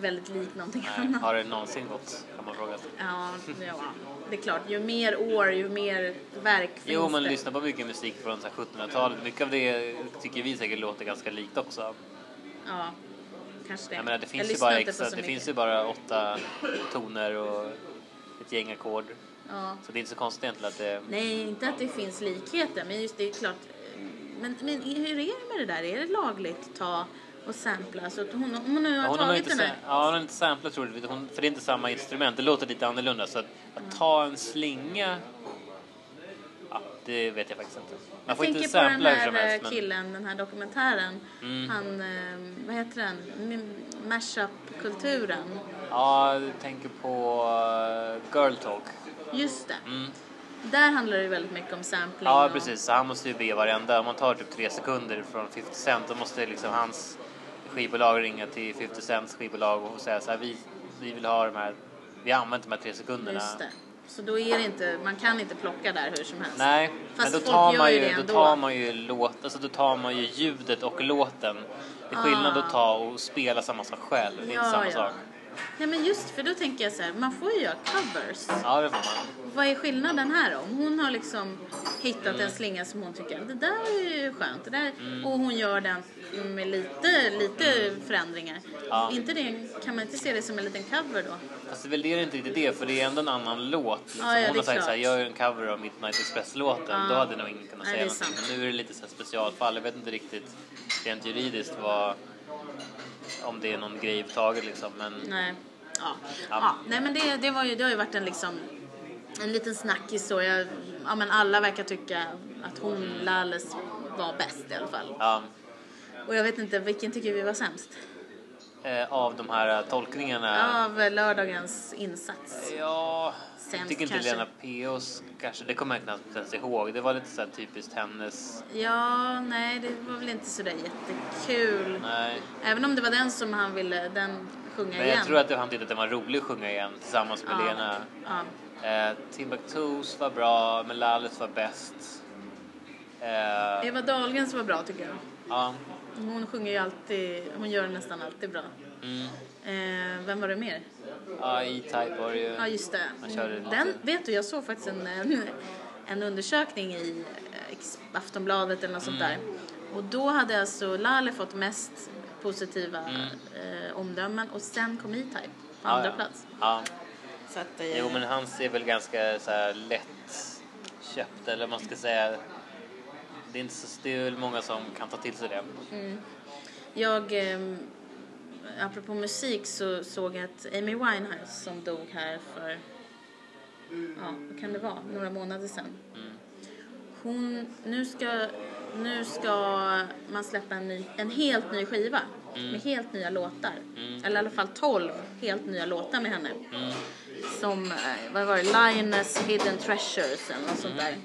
väldigt lik någonting
Nej,
annat?
har det någonsin gått kan man fråga sig.
Ja, ja, det är klart. Ju mer år, ju mer verk finns
Jo, man
det.
lyssnar på mycket musik från så här 1700-talet. Mycket av det tycker vi säkert låter ganska likt också.
Ja, kanske det.
Jag menar, det
Jag
finns ju
lyssnar
bara extra, det finns ju bara åtta toner och ett gäng ackord.
Ja.
Så det är inte så konstigt egentligen att det...
Nej, inte att det finns likheter, men just det är klart. Men, men hur är det med det där? Är det lagligt att ta och sampla? Så att hon, hon har
Ja, hon har
tagit
inte,
den här...
ja, hon har inte samplat troligtvis, hon, för det är inte samma instrument. Det låter lite annorlunda. Så att, att ta en slinga, ja, det vet jag faktiskt inte. Man
Jag
får inte
tänker på den här
helst.
eh,
Men,
killen, den här dokumentären.
Mm.
Han, eh, vad heter den? Mashup-kulturen.
ja, du tänker på uh, Girl Talk.
Just det.
Mm.
Där handlar det väldigt mycket om sampling.
Ja,
och-
precis. Så han måste ju be varenda, om man tar typ tre sekunder från 50 Cent, då måste liksom hans skivbolag ringa till 50 Cents skivbolag och säga så här, vi, vi vill ha de här, vi har använt de här tre sekunderna.
Just det. Så då är det inte, man kan inte plocka där hur som helst.
Nej,
Fast
men då tar, man
ju
då tar man ju låt, alltså då tar man ju ljudet och låten. Det är skillnad
Ah.
att ta och spela samma sak själv, det är inte samma sak.
Nej men just för då tänker jag så här, man får ju göra covers.
Ja, det får man.
Vad är skillnaden här? Om hon har liksom hittat en slinga som hon tycker, det där är ju skönt. Det där, Och hon gör den med lite, lite förändringar.
Ja.
Inte det, kan man inte se det som en liten cover då?
Fast det är väl det är inte riktigt det, för det är ändå en annan låt. Liksom.
Ja, ja,
Hon har sagt såhär, gör en cover av Midnight Express-låten. Då hade nog ingen kunnat
Nej,
säga
är
någonting. Men nu är det lite så specialfall. Jag vet inte riktigt rent juridiskt vad, om det är någon grej överhuvudtaget liksom. Men
Nej. Ja.
Ja.
ja. Nej men det, det, var ju, det har ju varit en liksom en liten snackis så. Jag, ja men alla verkar tycka att hon, Lales, var bäst i alla fall.
ja,
Och jag vet inte, vilken tycker vi var sämst?
Eh, av de här tolkningarna.
Av lördagens insats.
Ja, jag
Sämst
tycker inte
kanske.
Lena Peos kanske, det kommer jag knappt ens ihåg. Det var lite så här typiskt hennes.
Ja, nej det var väl inte sådär jättekul.
Nej.
Även om det var den som han ville, den sjunga
Men
igen.
jag tror att han tyckte att det var roligt att sjunga igen tillsammans med
Ja.
Lena.
Ja.
Eh, Timbuktus var bra, men Lalles var bäst. Eh,
Eva Dahlgrens var bra tycker jag.
ja.
Hon sjunger ju alltid, hon gör nästan alltid bra.
Mm.
Eh, vem var det mer?
Ja, E-Type var det ju.
Ja, just det.
Körde.
Den, vet du, jag såg faktiskt en, en, en undersökning i eh, Aftonbladet eller något sånt där. Och då hade alltså Lale fått mest positiva eh, omdömen och sen kom E-Type på andra
ja.
plats.
Ja.
Så att, eh,
Jo, men hans är väl ganska så här lätt köpt, eller man ska säga. Det är, inte så, det är många som kan ta till sig det.
Jag, eh, apropå musik så såg jag att Amy Winehouse som dog här för, ja vad kan det vara, några månader sedan. Hon, nu ska, nu ska man släppa en, ny, en helt ny skiva med helt nya låtar. Eller i alla fall 12 helt nya låtar med henne. Som, eh, vad var det, Lioness Hidden Treasures eller något sånt där.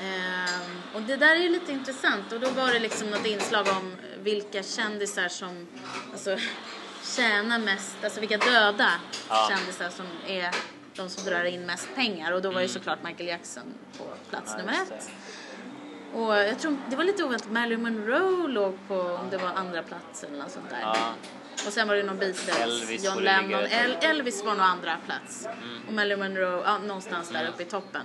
Mm.
Ehm, och det där är ju lite intressant och då var det liksom något inslag om vilka kändisar som alltså, tjänar mest, alltså vilka döda
Ja.
kändisar som är de som drar in mest pengar och då var ju såklart Michael Jackson på plats
Ja,
nummer ett. Och jag tror, det var lite oväntat, Marilyn Monroe låg på, om det var andra plats eller något sånt där.
Ja.
Och sen var det någon Beatles,
Elvis
John Lennon. El-. Elvis var nog andra plats.
Mm.
Och Marilyn Monroe, ja, någonstans där uppe i toppen.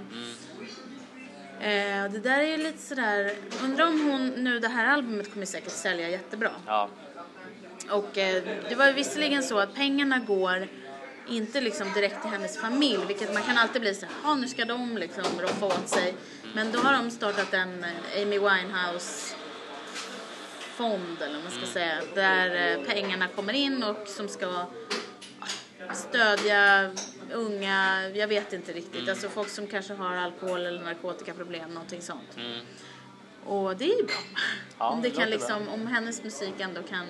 Eh, och det där är ju lite sådär, undrar om hon, nu det här albumet kommer säkert sälja jättebra.
Ja.
Och eh, det var ju visserligen så att pengarna går inte liksom direkt till hennes familj, vilket man kan alltid bli så här, nu ska de liksom roffa åt sig. Men då har de startat en eh, Amy Winehouse fond eller vad man ska säga, där eh, pengarna kommer in och som ska stödja unga, jag vet inte riktigt, alltså folk som kanske har alkohol eller narkotikaproblem, någonting sånt.
Mm.
Och det är ju bra.
Ja,
om det
det
kan liksom, om hennes musik ändå kan,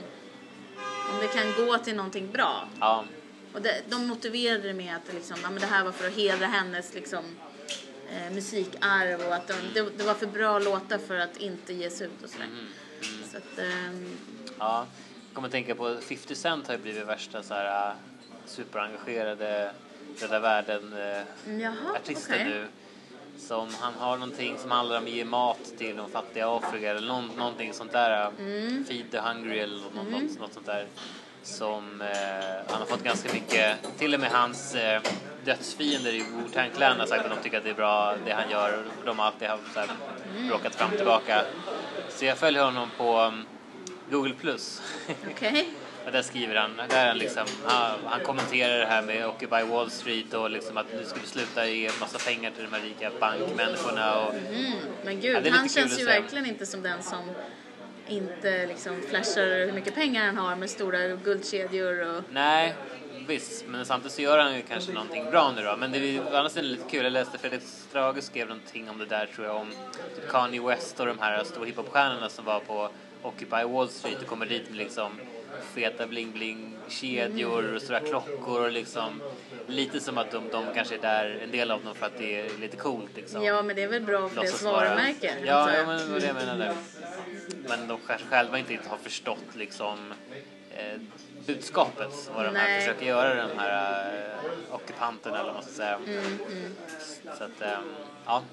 om det kan gå till någonting bra.
Ja.
Och det, de motiverade det med att liksom, ja, men det här var för att hedra hennes liksom, eh, musikarv och att de, det, det var för bra låtar för att inte ges ut och sådär.
Mm.
Så att, ehm,
Ja, jag kommer att tänka på 50 Cent har ju blivit värsta så här superengagerade Rädda världen
jaha,
artisten
okej.
nu. Som han har någonting som handlar om att ge mat till de fattiga Afrika eller någon, någonting sånt där. äh,
Mm.
Feed the hungry eller något, något, något sånt där. Som eh, han har fått ganska mycket, till och med hans eh, dödsfiender i Wu-Tang Clan har sagt att de tycker att det är bra det han gör. De har alltid haft så här,
Mm.
bråkat fram och tillbaka. Så jag följer honom på um, Google+. Plus.
Okej.
och där skriver han, där är han liksom, han, han kommenterar det här med Occupy Wall Street och liksom att nu ska vi sluta ge massa pengar till de här rika bankmänniskorna och
Mm, men
Ja,
gud,
det är
han känns ju verkligen inte som den som inte liksom flashar hur mycket pengar han har med stora guldkedjor och...
Nej, visst. Men samtidigt så gör han ju kanske någonting bra nu då. Men det är å andra sidan lite kul. Jag läste Fredrik Strage skrev någonting om det där tror jag om typ Kanye West och de här stora hiphopstjärnorna som var på Occupy Wall Street och kommer dit med liksom feta bling-bling-kedjor och stora klockor och liksom lite som att de, de kanske är där, en del av dem för att det är lite coolt liksom.
Ja, men det är väl bra för deras varumärke.
Ja, ja
jag.
men det var det jag menade. Men de kanske själva inte har förstått liksom eh, budskapet, vad de här försöker göra, de här eh, ockupanterna eller vad man ska säga.
Mm,
Så att, eh, ja.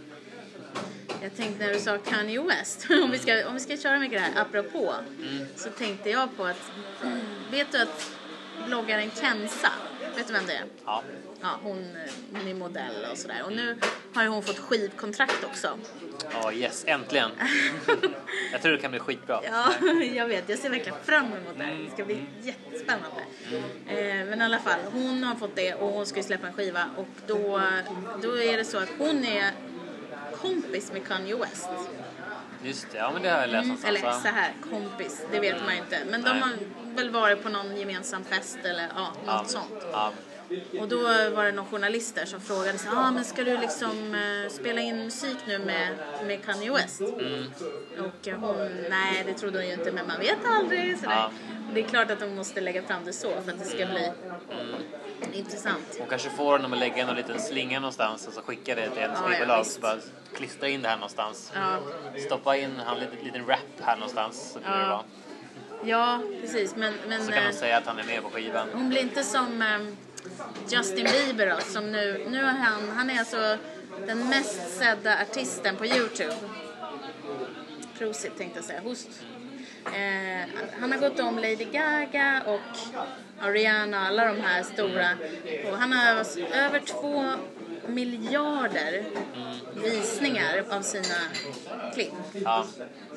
Jag tänkte när du sa Kanye West, om vi ska, om vi ska köra mycket det här apropå,
Mm.
så tänkte jag på att, vet du att bloggaren Kenza. Vet du vem det är?
Ja.
Ja, hon, hon är modell och sådär. Och nu har ju hon fått skivkontrakt också.
Ja, yes, äntligen. jag tror det kan bli skitbra.
Ja, jag vet. Jag ser verkligen fram emot det här. Det ska bli jättespännande. Eh, men i alla fall, hon har fått det och hon ska ju släppa en skiva. Och då, då är det så att hon är kompis med Kanye West.
Just det, ja men det har jag läst någonstans.
Eller
va?
så här, kompis, det vet man ju inte. Men de
Nej.
har väl varit på någon gemensam fest eller ja, något
ja.
sånt.
Ja.
Och då var det någon journalist där som frågade så ah, men ska du liksom eh, spela in musik nu med, med Kanye West?
Mm.
Och eh, hon, nej det trodde hon ju inte men man vet aldrig sådär.
Ja.
Det är klart att de måste lägga fram det så för att det ska bli
Mm.
Intressant.
Hon kanske får honom att lägga en liten slinga någonstans och så skicka det till ett
Ja, ja,
skivbolag. så bara klistra in det här någonstans.
Ja,
Stoppa in en liten, liten rap här någonstans. Så, blir det
Ja.
bra.
ja precis men, men
så kan
eh,
de säga att han är med på skivan.
Hon blir inte som ehm, Justin Bieber då, som nu, nu är han, han är alltså den mest sedda artisten på Youtube. Prosit tänkte jag säga, host. Eh, han har gått om Lady Gaga och Ariana, alla de här stora. Och han har över två miljarder visningar av sina klipp.
Ja.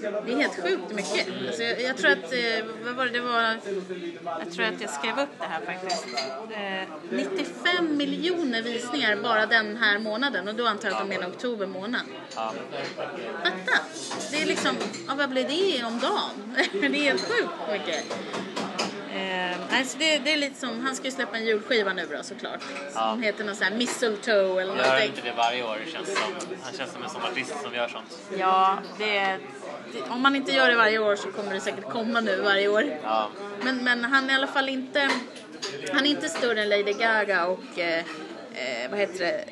Det är helt sjukt mycket. Alltså jag, jag tror att, eh, vad var det, det var, jag tror att jag skrev upp det här faktiskt. Eh, 95 miljoner visningar bara den här månaden och då antar jag att de menar oktober månad.
Ja.
Fatta! Det är liksom, ja, vad blir det om dagen? det är helt sjukt mycket. Eh, alltså det, det är lite som, han ska ju släppa en julskiva nu då såklart. Som heter någon sån här mistletoe eller
Gör
någonting.
inte det varje år känns det som. Han känns som en sån artist som gör sånt.
Ja, det, det, om man inte gör det varje år så kommer det säkert komma nu varje år.
Ja.
Men, men han är i alla fall inte, han är inte större än Lady Gaga och eh, eh, vad heter det,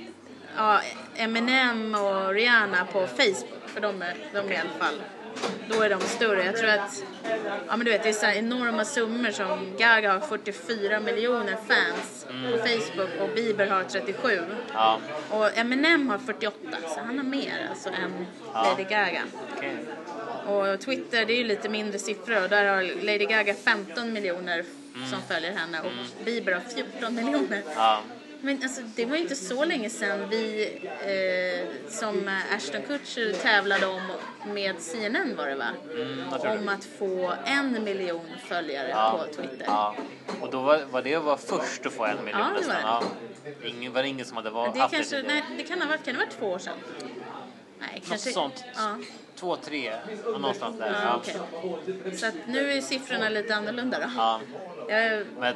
ja, Eminem och Rihanna på Facebook. För de är, de är i alla fall, då är de större. Jag tror att, ja men du vet det är så enorma summor som Gaga har 44 miljoner fans på Facebook och Bieber har 37.
Ja.
Och Eminem har 48 så han har mer alltså än Lady Gaga.
Okej.
Och Twitter det är ju lite mindre siffror och där har Lady Gaga 15 miljoner som följer henne och Bieber har 14 miljoner.
Ja.
Men alltså det var ju inte så länge sedan vi eh, som Ashton Kutcher tävlade om med CNN var det va?
Mm.
Om att få en miljon följare
Ja.
på Twitter.
Ja. Och då var, var det vara först att få en miljon
Ja, var
nästan. Ja. Ingen, var det ingen som hade var,
Det kanske,
det
nej, det kan ha varit, kan det ha varit två år sedan? Nej,
Något
kanske.
sånt.
Ja.
Två, tre, någonstans där.
Ja, okej. Så att nu är siffrorna lite annorlunda då.
Men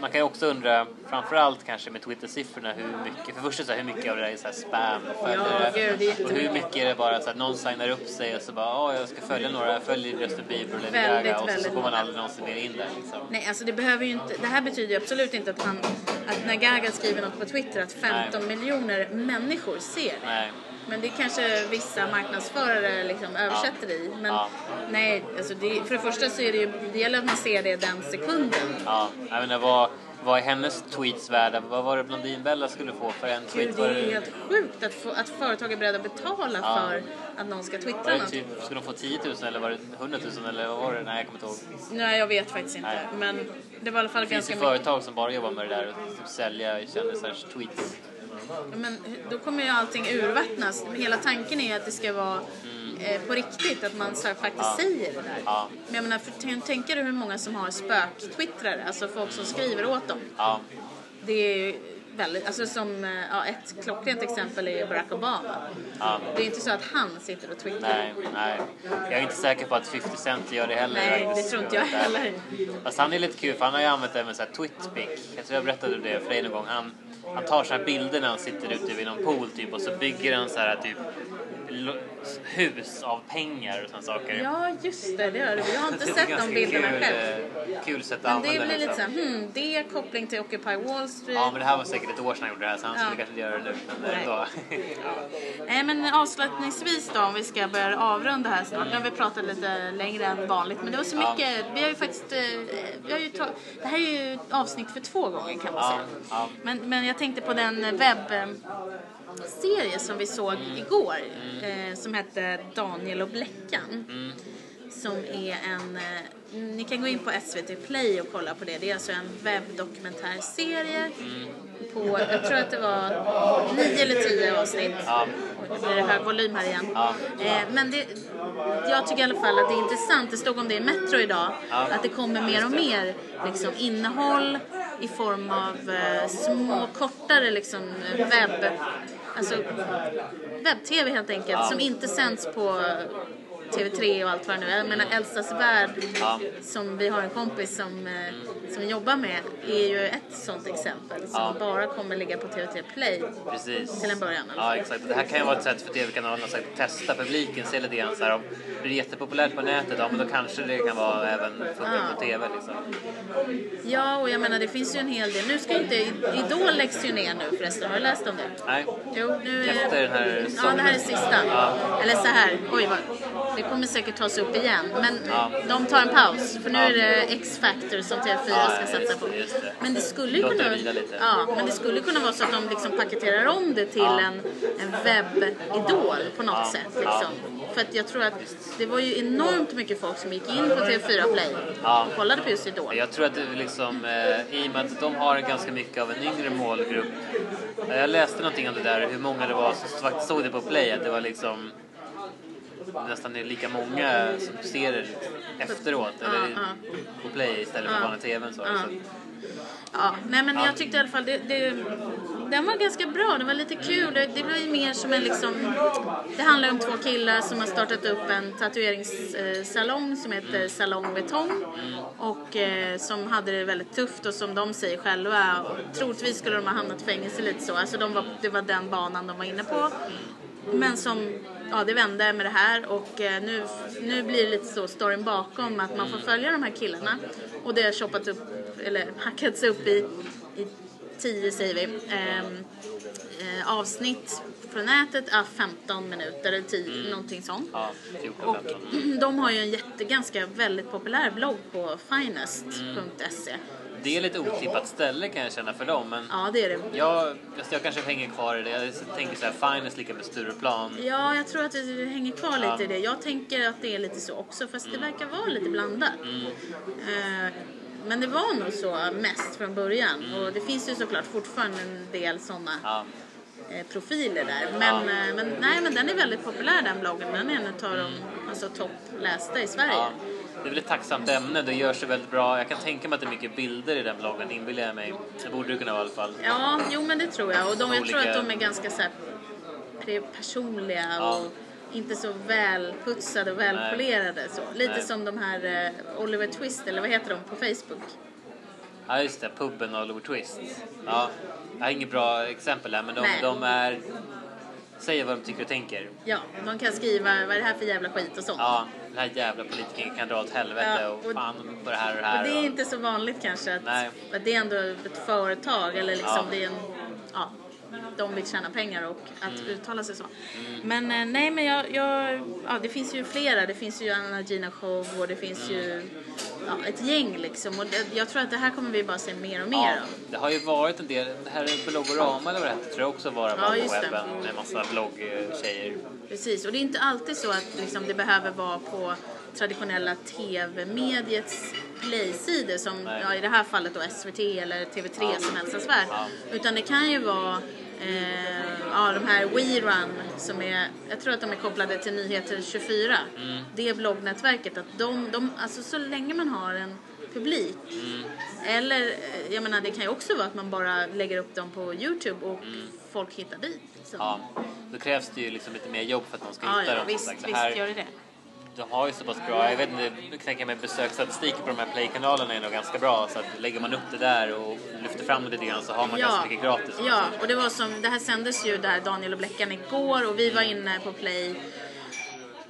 man kan ju också undra, framförallt kanske med Twitter-siffrorna, hur mycket, för det första så här, hur mycket av det där är så här spam och följare?
Ja,
och hur mycket är det bara så att någon signar upp sig och så bara, ja jag ska följa några, jag följer Justin Bieber och Lady Gaga och så, så går man aldrig någonsin mer in där liksom.
nej, alltså det behöver ju inte, det här betyder ju absolut inte att han, att när Gaga skriver något på Twitter att 15 miljoner människor ser det.
Nej.
Men det kanske vissa marknadsförare liksom översätter det i. Men
Ja.
nej, alltså det, för det första så är det ju, det gäller att man ser det den sekunden.
Ja, jag menar vad, vad är hennes tweets värda? Vad var det Blondinbella skulle få för en tweet?
Gud, det
Var
är ju helt sjukt att, få, att företag är beredda att betala
Ja.
för att någon ska
var
twittra
det
något.
typ, skulle de få 10 000 eller var det 100 000 eller vad var det? Nej, jag kommer inte ihåg.
Nej, jag vet faktiskt inte.
Nej.
Men det var i alla fall
Det finns
ganska
ju
mycket.
företag som bara jobbar med det där och typ sälja kändisars tweets.
Men då kommer ju allting urvattnas. Hela tanken är att det ska vara eh, på riktigt, att man så här faktiskt säger det där.
Ja.
Men jag menar, för, tänk- tänker du hur många som har spöktwittrare, alltså folk som skriver åt dem.
Ja,
Det är ju väldigt, alltså som, eh, ja, ett klockrent exempel är Barack Obama.
ja.
Det är inte så att han sitter och twittrar.
Nej, nej. Jag är inte säker på att 50 Cent gör det heller.
Nej, det tror inte jag heller.
Fast han är lite kul för han har ju använt det med så här twitpic. Jag tror jag berättade det för dig någon gång. Han, han tar så här bilder när han sitter ute vid någon pool typ och så bygger han så här typ hus av pengar och sådana saker.
Ja, just det, det gör det. Jag har inte sett de bilderna
kul,
själv.
eh, Kul sätt att
Men
använda
det blir lite
liksom.
såhär, hmm, det är koppling till Occupy Wall Street.
Ja, men det här var säkert ett år sedan han gjorde det här så han
Ja.
skulle kanske göra det nu. Men
Nej.
ändå.
Nej men avslutningsvis då om vi ska börja avrunda här snart. Nu har vi pratat lite längre än vanligt men det var så
Ja.
mycket. Vi har ju faktiskt, eh, vi har ju ta, det här är ju avsnitt för två gånger kan man
Ja,
säga.
ja.
Men, men jag tänkte på den webbserie som vi såg igår
Mm.
eh, som hette Daniel och Bläckan. som är en... eh, Ni kan gå in på SVT Play och kolla på det. Det är alltså en webbdokumentärserie på, jag tror att det var nio eller tio avsnitt.
Ja.
Nu blir det hög volym här igen.
Ja.
Eh, men det, jag tycker i alla fall att det är intressant, det stod om det i Metro idag,
Ja.
att det kommer mer och mer liksom, innehåll i form av eh, små kortare liksom, webb, alltså webb-tv helt enkelt, som inte sänds på TV3 och allt vad det nu är. Jag menar Elsas värld,
Ja.
som vi har en kompis som, eh, som jobbar med, är ju ett sånt exempel som
Ja.
bara kommer ligga på TV3 Play.
Precis.
Till en början, alla
Ja, exakt. Det här kan ju vara ett sätt för tv-kanalerna att testa publiken, se lite grann så här om det blir jättepopulärt på nätet, ja men då kanske det kan vara även funka
Ja.
på tv liksom.
Ja, och jag menar det finns ju en hel del. Nu ska inte Idol läggs ju ner nu förresten. Har du läst om det?
Nej.
Jo, nu är...
Efter den här
Ja,
sången.
det här är sista.
Ja.
Eller så här, oj vad... Det kommer säkert tas upp igen. Men
Ja.
de tar en paus. För nu
Ja.
är det X-Factor som TV4
Ja,
ska satsa på.
det.
Men det skulle kunna... Ja, men det skulle kunna vara så att de liksom paketerar om det till en, en webbidol på något sätt. Liksom. För att jag tror att det var ju enormt mycket folk som gick in på TV4 Play och kollade på just Idol.
Jag tror att det liksom, eh, i och med att de har ganska mycket av en yngre målgrupp. Jag läste någonting om det där, hur många det var som faktiskt såg det på Play, att det var liksom nästan lika många som ser det efteråt, eller
ja.
på Play istället för
Ja.
vanlig TV. Så.
Ja.
Så,
Ja, nej men
Ja.
jag tyckte i alla fall det, det, den var ganska bra, den var lite kul. Det, det blev ju mer som en liksom, det handlar om två killar som har startat upp en tatueringssalong som heter Salong Betong och eh, som hade det väldigt tufft och som de säger själva, och troligtvis skulle de ha hamnat i fängelse lite så, alltså de var, det var den banan de var inne på. Men som, ja det vände med det här och eh, nu, nu blir det lite så storyn bakom att man får följa de här killarna. Och det har choppat upp, eller hackats upp i, i tio säger vi, ehm, eh, avsnitt från nätet, ah, 15 minuter eller 10, någonting sånt.
ja, 14,
Och
15.
de har ju en jätte, ganska väldigt populär blogg på finest.se.
Det är lite otippat ställe kan jag känna för dem, men
Ja, det är det.
jag, jag kanske hänger kvar i det. Jag tänker så här, Finest lika med Stureplan.
Ja, jag tror att det hänger kvar lite
Ja. Mm.
i det. Jag tänker att det är lite så också, fast det verkar vara lite blandat. Eh, men det var nog så mest från början. Och det finns ju såklart fortfarande en del sådana
Mm. Ja.
eh, profiler där. Men, eh, men, nej, men den är väldigt populär den bloggen. Den är en av de alltså, topplästa i Sverige.
Det är väl ett tacksamt ämne, det görs ju väldigt bra. Jag kan tänka mig att det är mycket bilder i den bloggen, inbillar jag mig. Det borde det kunna vara i alla fall.
Ja, jo men det tror jag. Och de, jag tror att de är ganska så här personliga
Ja.
och inte så välputsade och välpolerade. Så. Lite
Nej.
som de här eh, Oliver Twist, eller vad heter de på Facebook?
Ja, just det, puben och Oliver Twist. Ja, jag har inget bra exempel här, men de, de är... Säger vad de tycker och tänker.
Ja, de kan skriva vad är det här för jävla skit och sånt.
Ja, den här jävla politikern kan dra åt helvete
Ja,
och
och-
fan på det här och det här.
det är
och-
inte så vanligt kanske att, att det är ändå ett företag eller liksom
Ja.
det är en, ja, de vill tjäna pengar och att
Mm.
uttala sig så. Men eh, nej men jag, jag, ja det finns ju flera, det finns ju Anna Gina Show och det finns
Mm.
ju ja, ett gäng liksom och det, jag tror att det här kommer vi bara se mer och mer
Ja,
av.
det har ju varit en del, det här Blogorama eller vad det hette, tror jag också var
Ja,
på
just det.
webben med massa bloggtjejer.
Precis, och det är inte alltid så att liksom, det behöver vara på traditionella tv-mediets playsidor som ja, i det här fallet då SVT eller TV3 som värld.
Ja.
Utan det kan ju vara eh, ja, de här WeRun som är, jag tror att de är kopplade till Nyheter 24.
Mm.
Det bloggnätverket, att de, de, alltså så länge man har en publik eller, eh, jag menar det kan ju också vara att man bara lägger upp dem på Youtube och folk hittar dit. Liksom.
Mm. Ja, då krävs det ju liksom lite mer jobb för att man ska
Ja,
hitta
ja,
dem.
visst,
sagt.
visst
här,
gör det det.
De har ju så pass bra, jag vet inte, jag tänka mig besöksstatistik på de här playkanalerna är nog ganska bra. Så att lägger man upp det där och lyfter fram det lite grann så har man ganska mycket gratis.
Ja, och det var som, det här sändes ju där Daniel och Bleckan igår och vi var inne på play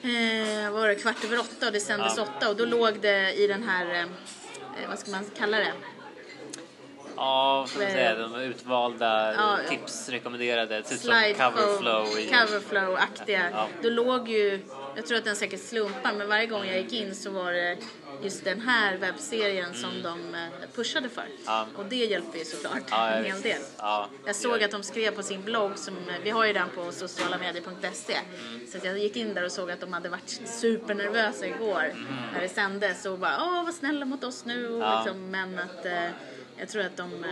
eh, var det kvart över åtta och det sändes
Ja.
åtta och då låg det i den här, eh, vad ska man kalla det?
Ja, man säga, de utvalda
Ja,
tips rekommenderade. Typ som coverflow.
coverflow-aktiga.
Ja.
Då låg ju, jag tror att den säkert slumpar, men varje gång jag gick in så var det just den här webbserien som de eh, pushade för.
Mm. Ja.
Och det hjälper ju såklart
Ja,
en hel del.
Ja,
Jag såg att de skrev på sin blogg, som, eh, vi har ju den på socialamedier.se.
Mm.
Så jag gick in där och såg att de hade varit supernervösa igår när det sändes och bara åh vad snälla mot oss nu. Och
Mm.
Liksom, men att eh, jag tror att de eh,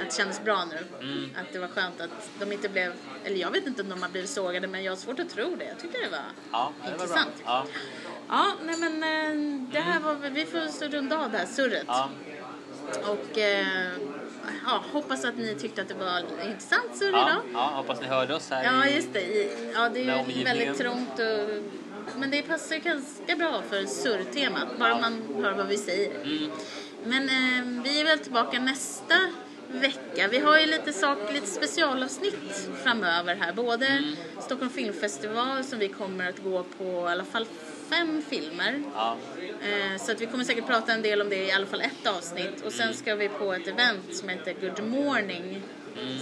att det kändes bra nu.
Mm.
Att det var skönt att de inte blev, eller jag vet inte om de har blivit sågade men jag har svårt att tro det. Jag tyckte det var
Ja, det var
intressant.
Ja,
Ja, nej men eh, det här var, vi får runda av det här surret.
ja,
Och eh, ja, hoppas att ni tyckte att det var intressant surr
ja,
idag.
ja, hoppas ni hörde oss här.
Ja, just det. Ja, det är ju väldigt trångt och... Men det passar ganska bra för surrtemat, bara man hör vad vi säger.
Mm.
Men eh, vi är väl tillbaka nästa vecka. Vi har ju lite, sak, lite specialavsnitt framöver här. Både
Mm.
Stockholm Filmfestival som vi kommer att gå på i alla fall fem filmer.
Ja,
Eh, Så att vi kommer säkert prata en del om det i alla fall ett avsnitt. Och sen ska vi på ett event som heter Good Morning.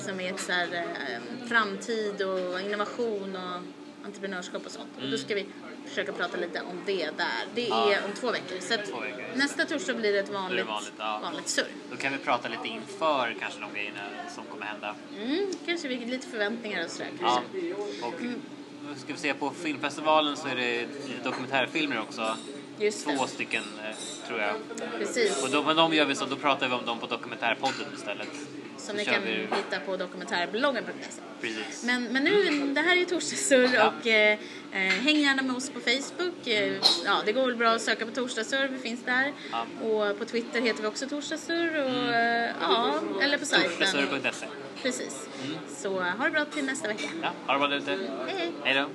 Som är ett så här, eh, framtid och innovation och entreprenörskap och sånt. Och då ska vi försöka prata lite om det där. Det är
Ja.
om två veckor. Så
Två veckor.
nästa torsdag blir det ett vanligt,
vanligt, ja.
vanligt surr.
då kan vi prata lite inför kanske de grejerna som kommer hända.
Mm, kanske vi lite förväntningar och sådär
Ja,
kanske.
och ska vi se på filmfestivalen så är det dokumentärfilmer också.
Just
Två
det,
stycken eh, tror jag.
precis.
Och då, men de gör vi så, då pratar vi om dem på dokumentärpodden istället.
Som ni kan
vi-
hitta på dokumentärbloggen.se.
Precis.
Men, men nu, det här är ju Torsdagssurr
Ja.
och eh, eh, häng gärna med oss på Facebook. Eh, ja, det går väl bra att söka på Torsdagssurr, vi finns där.
Ja.
Och på Twitter heter vi också Torsdagssurr och eh, ja, eller på sajten.
Torsdagssurr.se.
Precis. Så ha det bra till nästa vecka.
Ja, ha det bra där ute.
Hej hej!
Hej då.